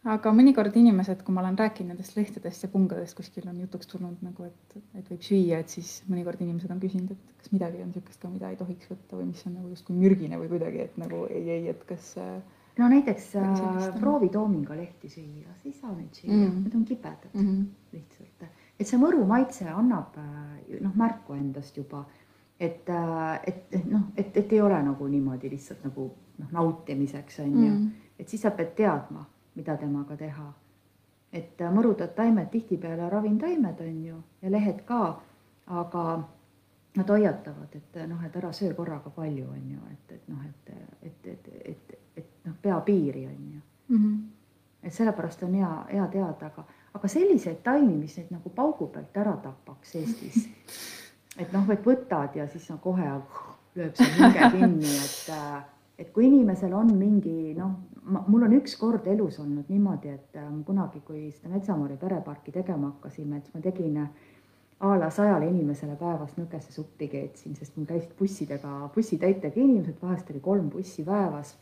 aga mõnikord inimesed, kui ma olen rääkinud nendest lehtedest ja pungadest, kuskil on jutuks tulnud nagu, et, et võib süüa, et siis mõnikord inimesed on küsinud, et kas midagi on niisugust ka, mida ei tohiks võtta või mis on nagu justkui mürgine või kuidagi, et nagu ei, ei, et kas äh, no näiteks äh, proovi toominga lehti süüa, sa ei saa neid süüa Mm. mm., need on kibedad mm -hmm. lihtsalt, et see mõru maitse annab äh, noh, märku endast juba, et, et, et noh, et, et ei ole nagu niimoodi lihtsalt nagu noh, nautimiseks on ju Mm. et siis sa pead teadma, mida temaga teha. et äh, mõrudad taimed tihtipeale ravimtaimed on ju ja lehed ka, aga nad hoiatavad, et noh, et ära söö korraga palju, on ju, et, et noh, et, et, et, et noh, pea piiri on ju Mm -hmm. et sellepärast on hea, hea teada, aga, aga selliseid taimi, mis neid nagu paugu pealt ära tapaks Eestis. *laughs* et noh, et võtad ja siis no kohe lööb see hinge *laughs* kinni, et, äh, et kui inimesel on mingi noh, mul on üks kord elus olnud niimoodi, et äh, kunagi, kui seda Metsamori pereparki tegema hakkasime, et siis ma tegin äh, a la sajale inimesele päevas nõgesesuppi keetsin, sest mul käisid bussidega, bussitäitega inimesed, vahest oli kolm bussi päevas.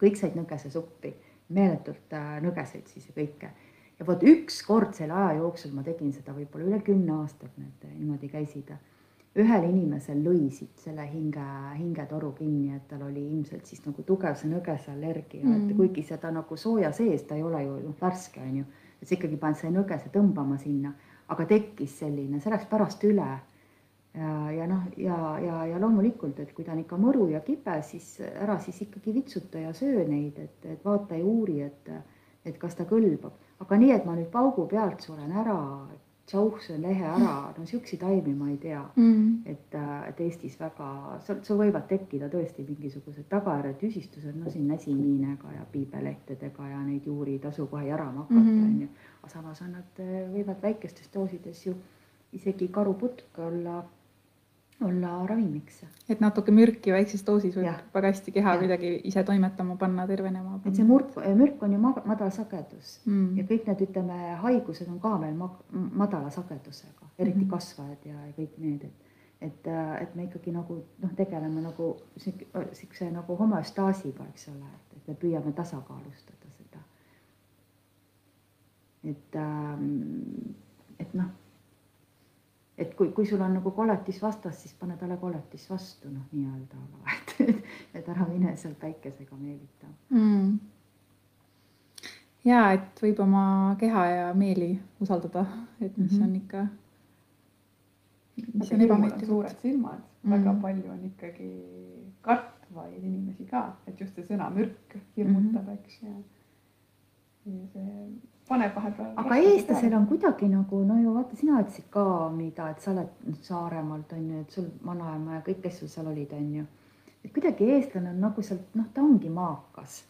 Kõik said nõgesesuppi, meeletult äh, nõgeseid siis ja kõike. ja vot üks kord selle aja jooksul ma tegin seda võib-olla üle kümne aasta, et need äh, niimoodi käisid. ühel inimesel lõi siit selle hinge, hingetoru kinni, et tal oli ilmselt siis nagu tugev see nõgese allergia mm., et kuigi seda nagu sooja sees, ta ei ole ju noh, värske on ju, et sa ikkagi paned selle nõgese tõmbama sinna, aga tekkis selline, see läks pärast üle ja, ja noh, ja, ja, ja loomulikult, et kui ta on ikka mõru ja kibe, siis ära siis ikkagi vitsuta ja söö neid, et, et vaata ja uuri, et, et kas ta kõlbab. aga nii, et ma nüüd paugu pealt suren ära, tšauh, söön lehe ära, no siukseid taimi ma ei tea Mm. et, et Eestis väga, sul, sul võivad tekkida tõesti mingisugused tagajärjed, tüsistused, no siin näsiniinega ja piibelehtedega ja neid juuri ei tasu kohe järama hakata, Mhm. onju. aga samas on nad, võivad väikestes doosides ju isegi karuputk olla, olla ravimiks. et natuke mürki väikses doosis võib Jah. väga hästi keha Jah. kuidagi ise toimetama panna, tervenema et see murk, mürk on ju ma- madal sagedus mm. ja kõik need, ütleme, haigused on ka veel ma- madala sagedusega, eriti Mhm. kasvajad ja, ja kõik need, et et, et me ikkagi nagu noh, tegeleme nagu siukse nagu homöostaasiga, eks ole, et, et me püüame tasakaalustada seda. et, et noh, et kui, kui sul on nagu koletis vastas, siis pane talle koletis vastu, noh, nii-öelda, aga *laughs* et, et ära mine seal päikesega meelita mm. ja et võib oma keha ja meeli usaldada, et mis Mhm. on ikka, mis aga on hirmul on ebameeldiv. suured silmad mm., väga Mm. palju on ikkagi kartvaid inimesi ka, et just see sõna mürk hirmutab mm, -hmm. eks ja. ja see paneb vahepeal. aga eestlasel on kuidagi nagu no ju vaata, sina ütlesid ka, mida, et sa oled Saaremaalt on ju, et sul vanaema ja kõik, kes sul seal olid, on ju. et kuidagi eestlane on nagu sealt, noh, ta ongi maakas.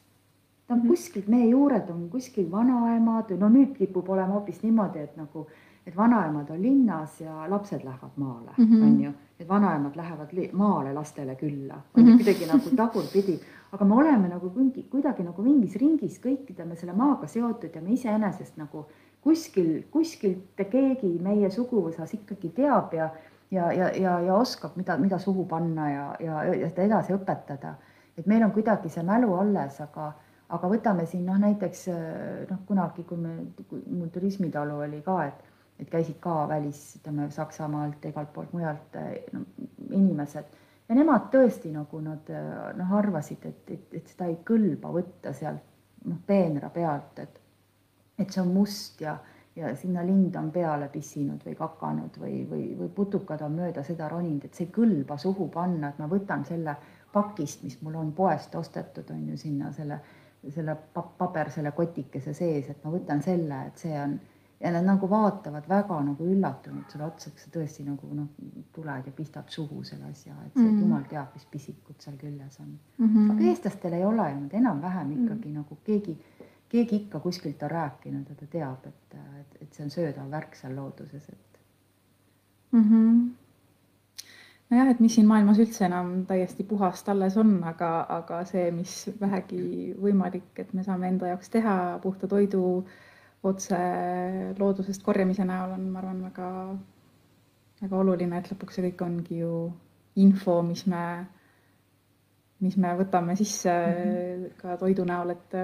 ta on mm -hmm. kuskilt, meie juured on kuskil vanaemad, no nüüd kipub olema hoopis niimoodi, et nagu et vanaemad on linnas ja lapsed lähevad maale mm, -hmm. on ju, et vanaemad lähevad maale lastele külla, on ju mm -hmm. kuidagi nagu tagurpidi, aga me oleme nagu mingi, kuidagi nagu mingis ringis kõikide me selle maaga seotud ja me iseenesest nagu kuskil, kuskilt keegi meie suguvõsas ikkagi teab ja ja, ja, ja, ja oskab, mida, mida suhu panna ja, ja, ja seda edasi õpetada. et meil on kuidagi see mälu alles, aga, aga võtame siin noh, näiteks noh, kunagi, kui me, mul turismitalu oli ka, et et käisid ka välis, ütleme Saksamaalt igalt poolt mujalt no, inimesed. Ja nemad tõesti nagu nad noh, arvasid, et, et, et seda ei kõlba võtta sealt noh, peenra pealt, et et see on must ja, ja sinna lind on peale pissinud või kakanud või, või, või putukad on mööda seda roninud, et see ei kõlba suhu panna, et ma võtan selle pakist, mis mul on poest ostetud, on ju sinna selle, selle paber, selle kotikese sees, et ma võtan selle, et see on ja nad nagu vaatavad väga nagu üllatunud sulle otsa, et sa tõesti nagu noh, tuled ja pistad suhu selle asja, et see mm -hmm. jumal teab, mis pisikud seal küljes on mm. -hmm. aga eestlastel ei ole ju nad enam-vähem mhm. ikkagi mm -hmm. nagu keegi, keegi ikka kuskilt on rääkinud ja ta teab, et, et, et see on söödav värk seal looduses, et mm. -hmm nojah, et mis siin maailmas üldse enam täiesti puhast alles on, aga, aga see, mis vähegi võimalik, et me saame enda jaoks teha puhta toidu äh, otse loodusest korjamise näol on, ma arvan, väga, väga oluline, et lõpuks see kõik ongi ju info, mis me, mis me võtame sisse mm -hmm. ka toidu näol, et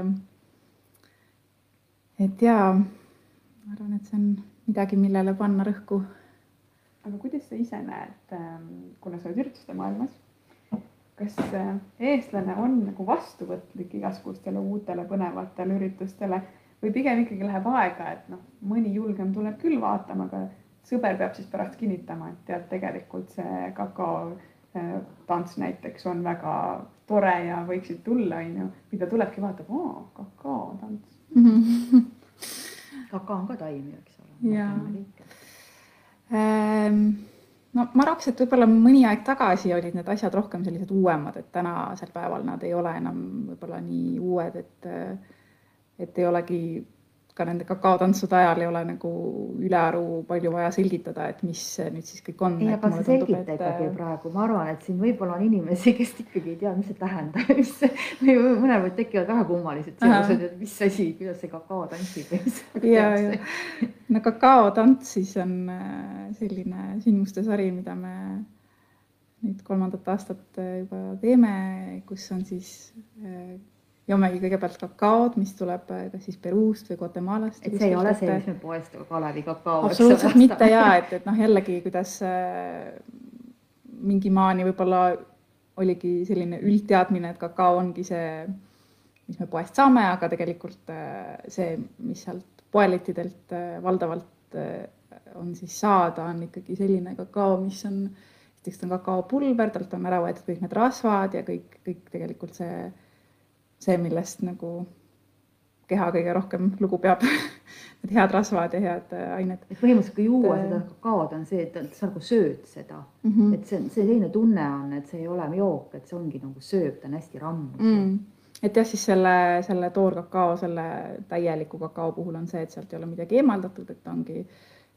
et jaa, ma arvan, et see on midagi, millele panna rõhku. aga kuidas sa ise näed, ähm, kuna sa oled ürituste maailmas, kas äh, eestlane on nagu vastuvõtlik igasugustele uutele põnevatele üritustele või pigem ikkagi läheb aega, et noh, mõni julgem tuleb küll vaatama, aga sõber peab siis pärast kinnitama, et tead, tegelikult see kakao äh, tants näiteks on väga tore ja võiksid tulla, onju. ta tulebki, vaatab, oo, kakaotants *laughs* kakao on ka taim ju, eks ole. jaa. Ähm, no ma arvaks, et võib-olla mõni aeg tagasi olid need asjad rohkem sellised uuemad, et tänasel päeval nad ei ole enam võib-olla nii uued, et äh, et ei olegi ka nende kakaotantsude ajal ei ole nagu ülearu palju vaja selgitada, et mis nüüd siis kõik on. ei, aga sa selgita et... ikkagi äh, praegu, ma arvan, et siin võib-olla on inimesi, kes ikkagi ei tea, mis see tähendab, *laughs* mis või mõnel tekivad väga kummalised seosed, et mis asi, kuidas see kakao tantsib. ja, ja no kakaotants siis on äh, selline sündmuste sari, mida me nüüd kolmandat aastat äh, juba teeme, kus on siis joomegi kõigepealt kakaod, mis tuleb äh, kas siis Peruust või Guatemalast. et see ei ole see, mis me poest Kalevi kakao. absoluutselt mitte ja et, et noh, jällegi kuidas äh, mingi maani võib-olla oligi selline üldteadmine, et kakao ongi see, mis me poest saame, aga tegelikult äh, see, mis sealt poelettidelt valdavalt on siis saada, on ikkagi selline kakao, mis on, esiteks ta on kakaopulber, talt on ära võetud kõik need rasvad ja kõik, kõik tegelikult see see, millest nagu keha kõige rohkem lugu peab *laughs* Need head rasvad ja head äh, ained. põhimõtteliselt, kui juua et... seda kakaod, on see, et sa nagu sööd seda mm, -hmm. et see, see selline tunne on, et see ei ole jook, et see ongi nagu sööb, ta on hästi rammus mm. et jah, siis selle, selle toorkakao, selle täieliku kakao puhul on see, et sealt ei ole midagi eemaldatud, et ongi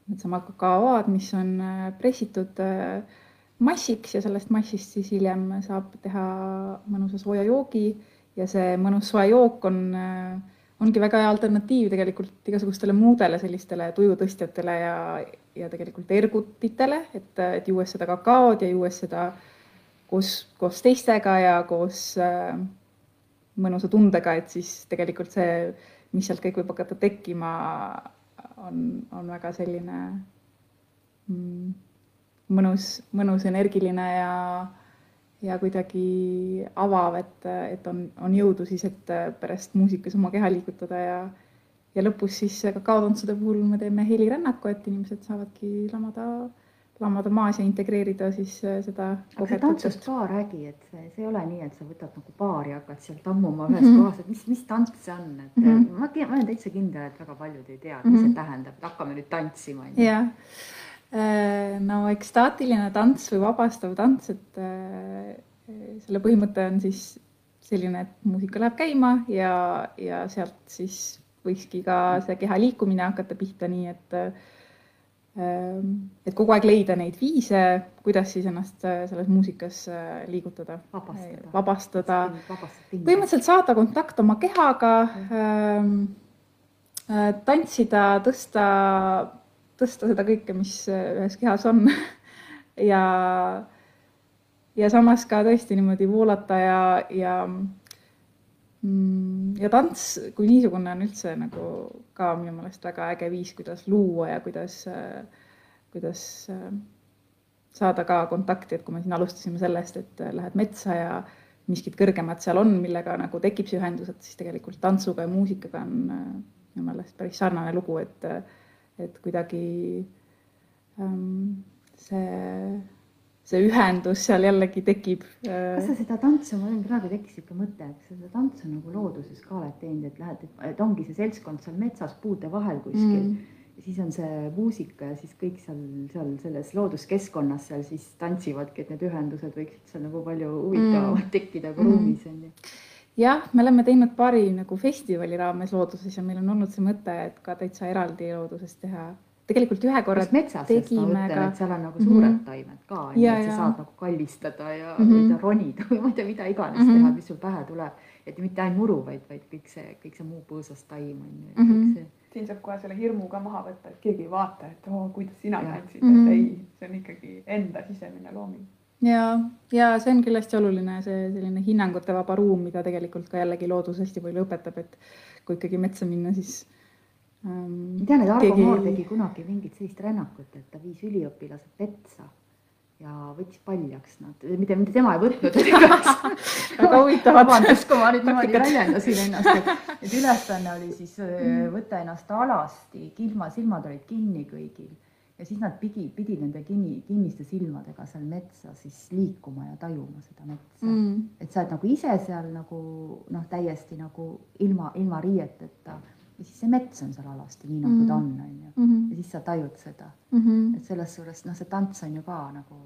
needsamad kakaoad, mis on äh, pressitud äh, massiks ja sellest massist siis hiljem saab teha mõnusa sooja joogi ja see mõnus soe jook on, äh, ongi väga hea alternatiiv tegelikult igasugustele muudele sellistele tujutõstjatele ja, ja tegelikult ergutitele, et, et juues seda kakaod ja juues seda koos, koos teistega ja koos äh, mõnusa tundega, et siis tegelikult see, mis sealt kõik võib hakata tekkima, on, on väga selline mm, mõnus, mõnus, energiline ja ja kuidagi avav, et, et on, on jõudu siis, et pärast muusikas oma keha liigutada ja ja lõpus siis kakaotantsude puhul me teeme helirännaku, et inimesed saavadki lamada lamada maas ja integreerida siis äh, seda aga see tantsust ka räägi, et see, see ei ole nii, et sa võtad nagu baari, hakkad seal tammuma ühes mm -hmm. kohas, et mis, mis tants see on, et mm -hmm. ma, ma olen täitsa kindel, et väga paljud ei tea, mis mm -hmm. see tähendab, et hakkame nüüd tantsima. jah, äh, no ekstaatiline tants või vabastav tants, et äh, selle põhimõte on siis selline, et muusika läheb käima ja, ja sealt siis võikski ka see keha liikumine hakata pihta nii, et Ehm, et kogu aeg leida neid viise, kuidas siis ennast äh, selles muusikas äh, liigutada, vabastada, vabastada., põhimõtteliselt saada kontakt oma kehaga, ähm, äh, tantsida, tõsta, tõsta seda kõike, mis ühes kehas on. *laughs* Ja, ja samas ka tõesti niimoodi voolata ja, ja Mm, ja tants kui niisugune on üldse nagu ka minu meelest väga äge viis, kuidas luua ja kuidas, kuidas saada ka kontakti, et kui me siin alustasime sellest, et lähed metsa ja miskit kõrgemat seal on, millega nagu tekib see ühendus, et siis tegelikult tantsuga ja muusikaga on minu meelest päris sarnane lugu, et, et kuidagi ähm, see see ühendus seal jällegi tekib. Äh, kas sa seda tantsu, mul on praegu tekkis niisugune mõte, et sa seda tantsu nagu looduses ka oled teinud, et lähed, et ongi see seltskond seal metsas puude vahel kuskil mm. ja siis on see muusika ja siis kõik seal, seal selles looduskeskkonnas seal siis tantsivadki, et need ühendused võiksid seal nagu palju huvitavamalt mm. tekkida kui mm. ruumis on ju jah, me oleme teinud paari nagu festivali raames looduses ja meil on olnud see mõte, et ka täitsa eraldi looduses teha tegelikult ühe korra metsas, tegime ka. et seal on nagu suured mm -hmm. taimed ka, et sa saad nagu kallistada ja mm -hmm. ronida või ma ei tea, mida iganes mm -hmm. teha, mis sul pähe tuleb. et mitte ainult muru, vaid, vaid kõik see, kõik see muu põõsas taim on ju mm. -hmm. siin saab kohe selle hirmu ka maha võtta, et keegi ei vaata, et oo, kuidas sina tantsid, et ei, see on ikkagi enda sisemine looming ja, ja see on kindlasti oluline, see selline hinnangute vaba ruum, mida tegelikult ka jällegi loodus hästi palju õpetab, et kui ikkagi metsa minna, siis ähm,. ma tean, et Argo keegi... Moor tegi kunagi mingit sellist rännakut, et ta viis üliõpilased petsa ja võttis paljaks nad, mitte, mitte tema ei võtnud *laughs* väga huvitav. vabandust, kui ma nüüd niimoodi väljendasin ennast, et, et ülesanne oli siis mm. võtta ennast alasti, ilma, silmad olid kinni kõigil ja siis nad pidi, pidi nende kinni, kinniste silmadega seal metsa siis liikuma ja tajuma seda metsa mm.. et sa oled nagu ise seal nagu noh, täiesti nagu ilma, ilma riieteta ja siis see mets on seal alasti, nii nagu mm -hmm. ta on, on ju. Mhm. ja siis sa tajud seda mm. -hmm. et selles suures, noh, see tants on ju ka nagu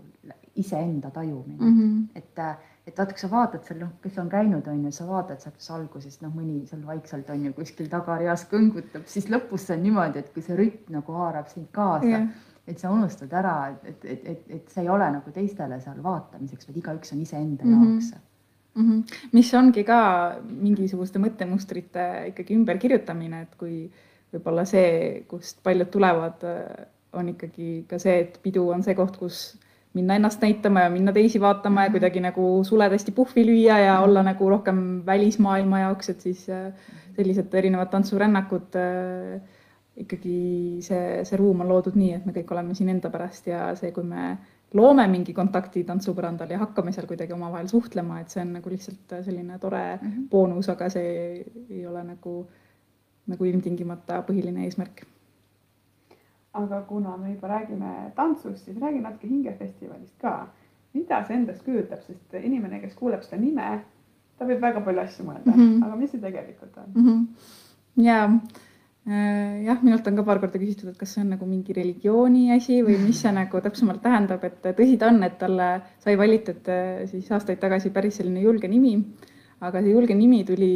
iseenda tajumine mm. -hmm. et, et vaata, kui sa vaatad seal, noh, kes on käinud, on ju, sa vaatad sealt algusest, noh, mõni seal vaikselt on ju kuskil tagareas kõngutab, siis lõpus see on niimoodi, et kui see rütm nagu haarab sind kaasa yeah et sa unustad ära, et, et, et, et, see ei ole nagu teistele seal vaatamiseks, vaid igaüks on iseenda mm -hmm. jaoks mm. -hmm. mis ongi ka mingisuguste mõttemustrite ikkagi ümberkirjutamine, et kui võib-olla see, kust paljud tulevad, on ikkagi ka see, et pidu on see koht, kus minna ennast näitama ja minna teisi vaatama ja mhm. kuidagi nagu suled hästi puhvi lüüa ja olla nagu rohkem välismaailma jaoks, et siis äh, sellised erinevad tantsurännakud äh, ikkagi see, see ruum on loodud nii, et me kõik oleme siin enda pärast ja see, kui me loome mingi kontakti tantsupõrandal ja hakkame seal kuidagi omavahel suhtlema, et see on nagu lihtsalt selline tore mm -hmm. boonus, aga see ei ole nagu, nagu ilmtingimata põhiline eesmärk. Aga kuna me juba räägime tantsust, siis räägi natuke hingefestivalist ka. mida see endast kujutab, sest inimene, kes kuuleb seda nime, ta võib väga palju asju mõelda mm, -hmm. aga mis see tegelikult on mm? -hmm. jaa Äh, jah, minult on ka paar korda küsitud, et kas see on nagu mingi religiooni asi või *laughs* mis see nagu täpsemalt tähendab, et tõsi ta on, et talle sai valitud äh, siis aastaid tagasi päris selline julge nimi. aga see julge nimi tuli,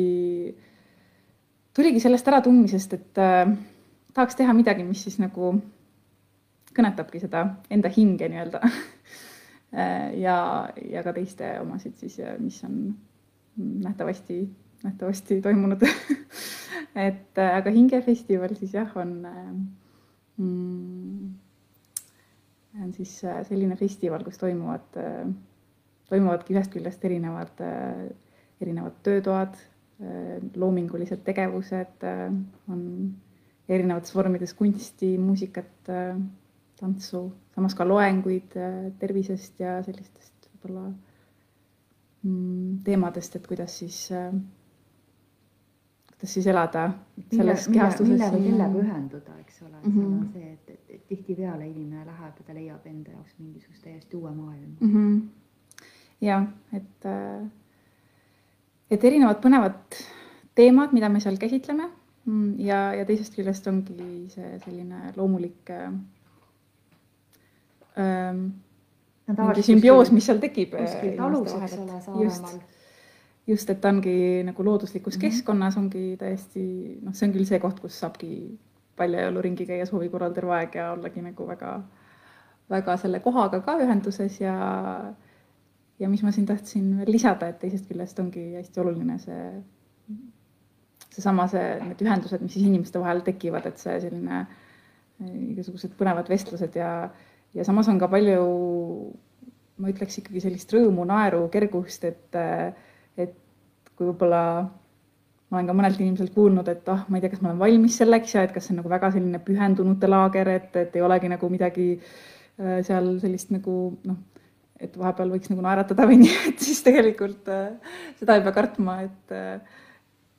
tuligi sellest äratundmisest, et äh, tahaks teha midagi, mis siis nagu kõnetabki seda enda hinge nii-öelda. *laughs* Ja, ja ka teiste omasid siis, mis on nähtavasti, nähtavasti toimunud. *laughs* Et aga Hingefestival siis jah, on mm, on siis selline festival, kus toimuvad, toimuvadki ühest küljest erinevad, erinevad töötoad, loomingulised tegevused, on erinevates vormides kunsti, muusikat, tantsu, samas ka loenguid tervisest ja sellistest võib-olla mm, teemadest, et kuidas siis kuidas siis elada selles mille, kehastuses. mille või kellega ühenduda, eks ole mm, Mhm. -hmm. seal on see, et, et, et tihtipeale inimene läheb ja ta leiab enda jaoks mingisugust täiesti uue maailma mm. -hmm. ja et, äh, et erinevad põnevad teemad, mida me seal käsitleme ja, ja teisest küljest ongi see selline loomulik äh, ähm, mingi sümbioos, mis seal tekib. äh, just, just, et ta ongi nagu looduslikus mm. -hmm. keskkonnas ongi täiesti noh, see on küll see koht, kus saabki paljajalu ringi käia soovi korral terve aeg ja ollagi nagu väga, väga selle kohaga ka ühenduses ja ja mis ma siin tahtsin veel lisada, et teisest küljest ongi hästi oluline see, seesama see, need ühendused, mis siis inimeste vahel tekivad, et see selline eh, igasugused põnevad vestlused ja, ja samas on ka palju, ma ütleks ikkagi sellist rõõmu, naeru, kergust, et, et kui võib-olla ma olen ka mõnelt inimeselt kuulnud, et ah, ma ei tea, kas ma olen valmis selleks ja et kas see on nagu väga selline pühendunute laager, et, et ei olegi nagu midagi äh, seal sellist nagu noh, et vahepeal võiks nagu naeratada või nii, *laughs* et siis tegelikult seda ei pea kartma, et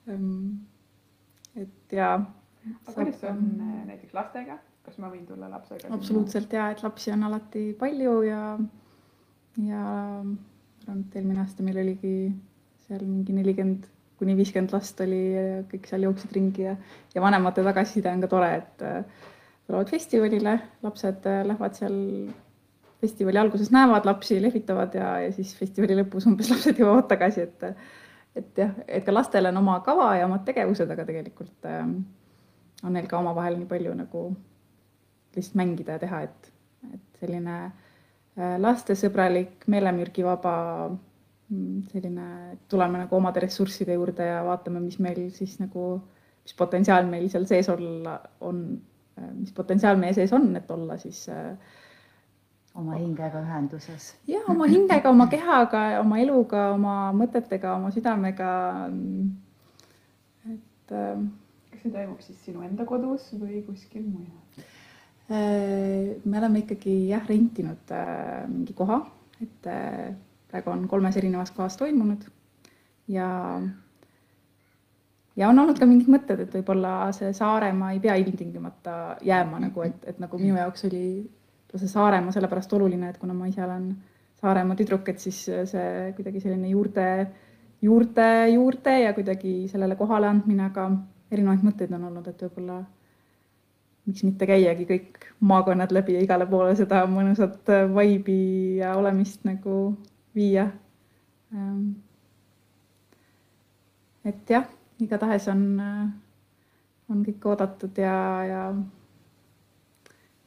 et ja. aga kuidas on äh, näiteks lastega, kas ma võin tulla lapsega? absoluutselt ja, et lapsi on alati palju ja, ja arvan, et eelmine aasta meil oligi seal mingi nelikümmend kuni viiskümmend last oli ja kõik seal jooksid ringi ja, ja vanemate tagasiside on ka tore, et äh, tulevad festivalile, lapsed äh, lähevad seal festivali alguses näevad lapsi, lehvitavad ja, ja siis festivali lõpus umbes *laughs* lapsed jõuavad tagasi, et et jah, et ka lastel on oma kava ja omad tegevused, aga tegelikult äh, on neil ka omavahel nii palju nagu lihtsalt mängida ja teha, et, et selline äh, lastesõbralik, meelemürgivaba mm, selline, tuleme nagu omade ressursside juurde ja vaatame, mis meil siis nagu, mis potentsiaal meil seal sees olla on, mis potentsiaal meie sees on, et olla siis äh, oma hingega ühenduses. ja oma hingega, oma kehaga, oma eluga, oma mõtetega, oma südamega. et äh, kas see toimub siis sinu enda kodus või kuskil mujal? Äh, me oleme ikkagi jah, rentinud äh, mingi koha, et äh, praegu on kolmes erinevas kohas toimunud ja ja on olnud ka mingid mõtted, et võib-olla see Saaremaa ei pea ilmtingimata jääma nagu, et, et nagu minu jaoks oli see Saaremaa sellepärast oluline, et kuna ma ise olen Saaremaa tüdruk, et siis see kuidagi selline juurte, juurte, juurte ja kuidagi sellele kohale andmine, aga erinevaid mõtteid on olnud, et võib-olla miks mitte käiagi kõik maakonnad läbi ja igale poole seda mõnusat vaibi ja olemist nagu viia. et jah, igatahes on, on kõik oodatud ja, ja,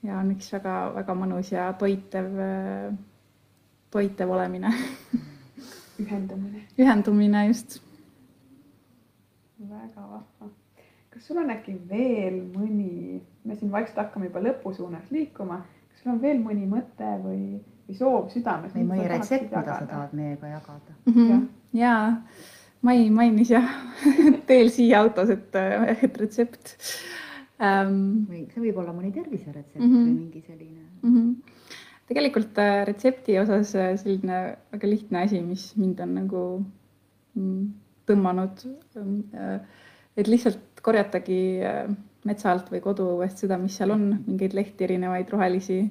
ja on üks väga-väga mõnus ja toitev, toitev olemine *laughs* ühendamine. ühendumine just. väga vahva kas sul on äkki veel mõni, me siin vaikselt hakkame juba lõpu suunas liikuma, kas sul on veel mõni mõte või, või soov südames? või mõni retsept, mida sa tahad meiega jagada mm? -hmm. ja Mai mainis jah *laughs* teel siia autos, et, et retsept ähm,. see võib olla mõni terviseretsept mm Mhm. -hmm. või mingi selline mm. -hmm. tegelikult äh, retsepti osas äh, selline väga lihtne asi, mis mind on nagu mm, tõmmanud äh, et lihtsalt korjatagi metsa alt või koduõuest seda, mis seal on, mingeid lehti, erinevaid rohelisi,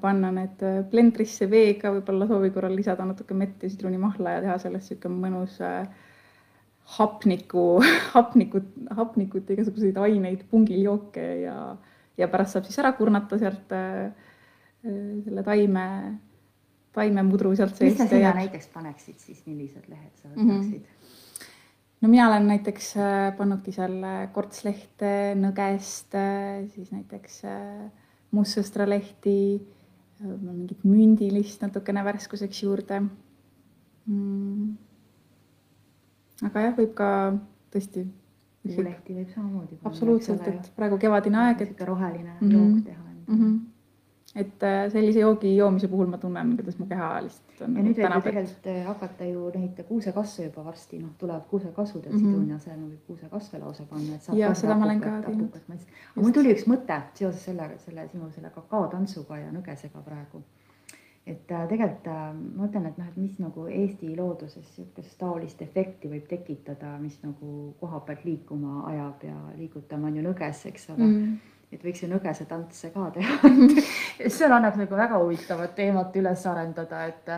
panna need blendrisse veega, võib-olla soovi korral lisada natuke mett ja sidrunimahla ja teha sellest niisugune mõnus hapniku, *laughs* hapnikut, hapnikut, igasuguseid aineid, pungiljooke ja, ja pärast saab siis ära kurnata sealt selle taime, taimemudru sealt seest. mis sa sinna näiteks paneksid siis, millised lehed sa võtaksid mm? -hmm no mina olen näiteks pannudki seal kortslehte, nõgest, siis näiteks mustsõstralehti, mingit mündilist natukene värskuseks juurde mm.. Aga jah, võib ka tõesti. puulehti võib samamoodi. absoluutselt, et praegu kevadine aeg, et. roheline mm -hmm. jook teha mm. -hmm et sellise joogi joomise puhul ma tunnen, kuidas mu keha lihtsalt on. ja nüüd võib ju tegelikult hakata ju neid kuusekasve juba varsti, noh, tulevad kuusekasvud, et mm -hmm. sidruni asemel võib kuusekasve lausa panna, et saab. ja seda ma olen ka teinud. mul tuli üks mõte seoses selle, selle sinu selle kakaotantsuga ja nõgesega praegu. Et äh, tegelikult äh, ma mõtlen, et noh, et mis nagu Eesti looduses niisugust taolist efekti võib tekitada, mis nagu koha pealt liikuma ajab ja liigutama on ju nõges, eks ole mm. et võiks ju nõgese tantse ka teha *laughs* seal annab nagu väga huvitavat teemat üles arendada, et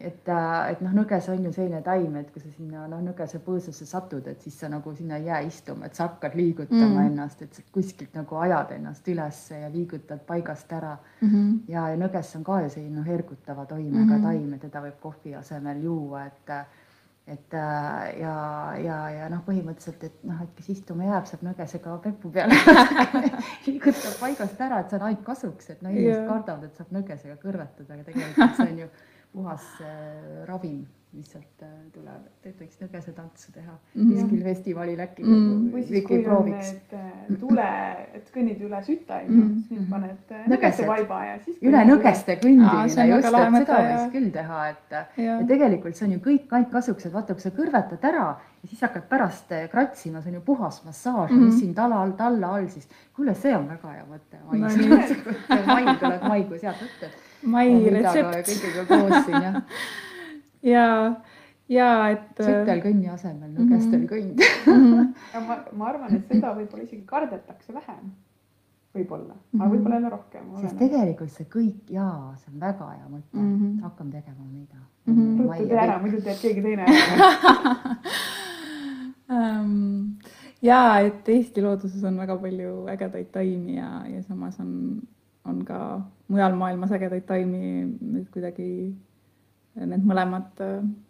et, äh, et noh, nõges on ju selline taim, et kui sa sinna noh, nõgese põõsasse satud, et siis sa nagu sinna ei jää istuma, et sa hakkad liigutama mm. ennast, et sa kuskilt nagu ajad ennast ülesse ja liigutad paigast ära mm. -hmm. ja, ja nõges on ka ju selline noh, ergutava toimega mm -hmm. taim ja teda võib kohvi asemel juua, et et äh, ja, ja, ja noh, põhimõtteliselt, et noh, et kes istuma jääb, saab nõgesega pepu peale *laughs* liigutab paigast ära, et see on ainult kasuks, et no inimesed yeah. kardavad, et saab nõgesega kõrvetada, aga tegelikult see on ju puhas äh, ravim, mis sealt äh, tuleb, et võiks nõgesetantsu teha mm -hmm. kuskil festivalil äkki mm. -hmm. või siis, kui prooviks. on need äh, tule, et kõnnid üle süta, on ju, siis mhm. paned nõgeste vaiba ja siis. üle nõgeste kõndimine, just, et seda võiks küll teha, et ja tegelikult see on ju kõik ainult kasuks, et vaata, kui sa kõrvetad ära ja siis hakkad pärast kratsima, see on ju puhas massaaž mm, -hmm. mis siin tala all, talla all siis, kuule, see on väga hea mõte. mai *laughs* tuleb maikuus head mõtted mai retsept. kõigega koos siin jah. *laughs* ja, ja et. sütelkõnni asemel nõgestel kõnd mm. -hmm. *laughs* ja ma, ma arvan, et seda võib-olla isegi kardetakse vähem võib-olla, aga võib-olla jälle rohkem. sest tegelikult see kõik jaa, see on väga hea mõte mm, -hmm. hakkame tegema mida mm. -hmm. ruttu tee ära, muidu teeb keegi teine um, ja et Eesti looduses on väga palju ägedaid taimi ja, ja samas on on ka mujal maailmas ägedaid taimi, et kuidagi need mõlemad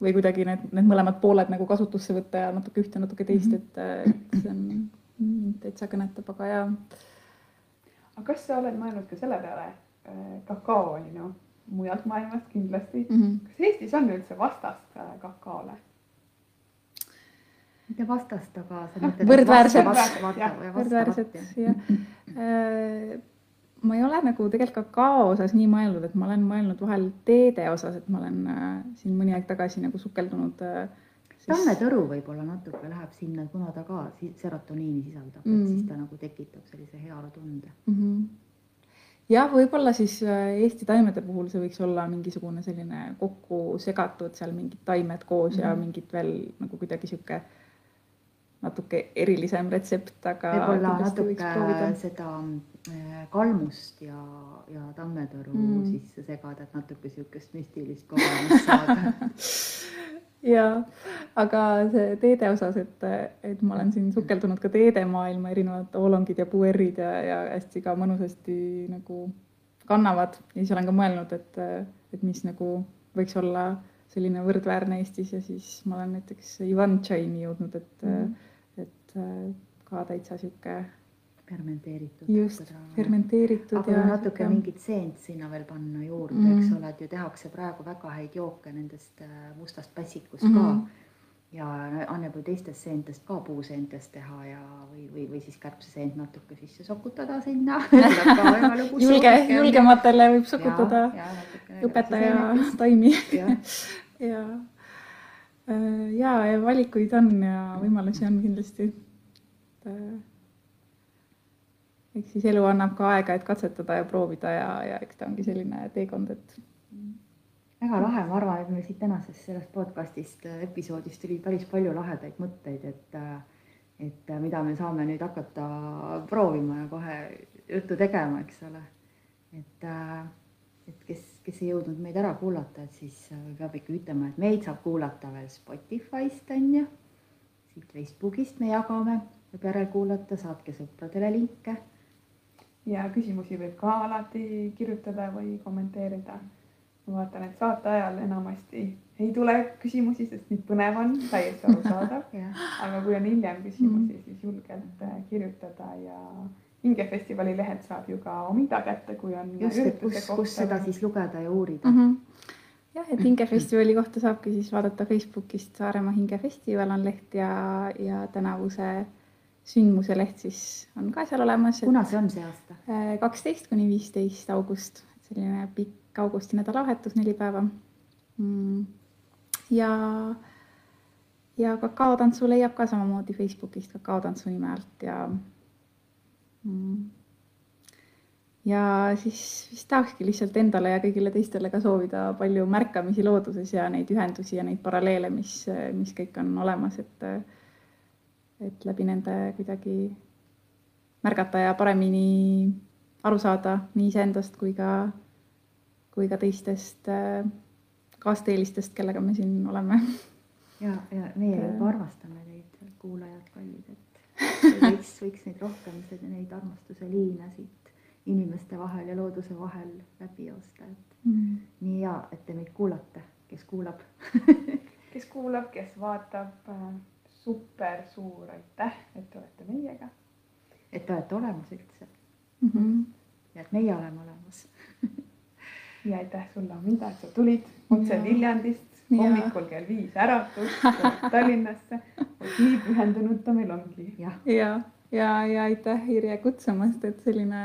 või kuidagi need, need mõlemad pooled nagu kasutusse võtta ja natuke ühte, natuke teist, mhm. et, et see on täitsa kõnetab, aga jaa. aga kas sa oled mõelnud ka selle peale, kakao on ju mujalt maailmast kindlasti mm, -hmm. kas Eestis on üldse vastast kakaole? Mitte vastast, aga sa mõtled võrdväärset, võrdväärset, jah ma ei ole nagu tegelikult kakao osas nii mõelnud, et ma olen mõelnud vahel teede osas, et ma olen äh, siin mõni aeg tagasi nagu sukeldunud äh, siis.... tammetõru võib-olla natuke läheb sinna, kuna ta ka serotoniini sisaldab mm., et siis ta nagu tekitab sellise heaolutunde mm. -hmm. jah, võib-olla siis äh, Eesti taimede puhul see võiks olla mingisugune selline kokku segatud seal mingid taimed koos mm -hmm. ja mhm. mingid veel nagu kuidagi sihuke natuke erilisem retsept, aga. võib-olla natuke seda Äh, kalmust ja, ja tammetõru mm. sisse segada, et natuke niisugust müstilist kogemust saada *laughs* ja, aga see teede osas, et, et ma olen siin sukeldunud ka teedemaailma, erinevad oolongid ja puerrid ja, ja hästi ka mõnusasti nagu kannavad ja siis olen ka mõelnud, et, et mis nagu võiks olla selline võrdväärne Eestis ja siis ma olen näiteks Ivan Tšaini jõudnud, et mm., et ka täitsa sihuke fermenteeritud. just, fermenteeritud. aga ja natuke mingit seent sinna veel panna juurde mm, -hmm. eks ole, et ju tehakse praegu väga häid jooke nendest äh, mustast pässikust mm -hmm. ka. ja annab ju teistest seentest ka puuseentest teha ja, või, või, või siis kärbseseent natuke sisse sokutada sinna *laughs* julge, julgematele võib sokutada ja, ja õpetaja taimi ja, ja, äh, ja, ja valikuid on ja võimalusi on kindlasti. äh, eks siis elu annab ka aega, et katsetada ja proovida ja, ja eks ta ongi selline teekond, et. väga lahe, ma arvan, et meil siit tänasest sellest podcast'ist, äh, episoodist tuli päris palju lahedaid mõtteid, et, äh, et äh, mida me saame nüüd hakata proovima ja kohe juttu tegema, eks ole. et, et kes, kes ei jõudnud meid ära kuulata, et siis peab ikka ütlema, et meid saab kuulata veel Spotify'st on ju, siit Facebookist me jagame, võib järelkuulata, saatke sõpradele linke. Ja küsimusi võib ka alati kirjutada või kommenteerida. ma vaatan, et saate ajal enamasti ei tule küsimusi, sest nii põnev on, täiesti arusaadav. *laughs* Aga kui on hiljem küsimusi, siis julgelt äh, kirjutada ja hingefestivali lehelt saab ju ka omida kätte, kui on. just, et kus, kus seda siis lugeda ja uurida mm. -hmm. jah, et hingefestivali kohta saabki siis vaadata Facebookist Saaremaa hingefestival on leht ja, ja tänavuse sündmuse leht siis on ka seal olemas. kuna see on see aasta? Äh, kaksteist kuni viisteist august, selline pikk augusti nädalavahetus, neli päeva mm.. ja, ja kakaotantsu leiab ka samamoodi Facebookist kakaotantsu nime alt ja ja siis vist tahakski lihtsalt endale ja kõigile teistele ka soovida palju märkamisi looduses ja neid ühendusi ja neid paralleele, mis, mis kõik on olemas, et et läbi nende kuidagi märgata ja paremini aru saada nii iseendast kui ka, kui ka teistest kaasteelistest, kellega me siin oleme. ja, ja meie juba armastame teid, kuulajad kallid, et võiks, võiks neid rohkem, neid armastuse liine siit inimeste vahel ja looduse vahel läbi joosta, et mm. nii hea, et te meid kuulate, kes kuulab *laughs* kes kuulab, kes vaatab, super suur aitäh, et te olete meiega. et te olete olemas üldse mm. -hmm. ja et meie oleme olemas *laughs* ja aitäh sulle, Amanda, et sa tulid otse Viljandist hommikul kell viis äratus *laughs* Tallinnasse. vot nii pühendunud ta meil ongi. ja, ja, ja, ja aitäh, Irje, kutsumast, et selline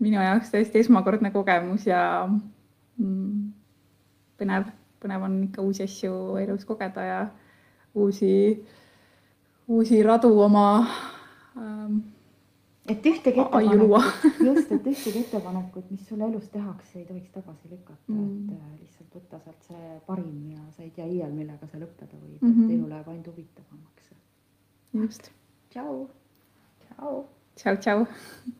minu jaoks täiesti esmakordne kogemus ja mm, põnev, põnev on ikka uusi asju elus kogeda ja uusi, uusi radu oma ähm, et ühtegi ettepanekut, *laughs* just, et ühtegi ettepanekut, mis sulle elus tehakse, ei tohiks tagasi lükata mm., et äh, lihtsalt võtta sealt see parim ja sa ei tea iial, millega sa lõppeda võid mm, -hmm. et elu läheb ainult huvitavamaks. just. tšau. tšau. tšau, tšau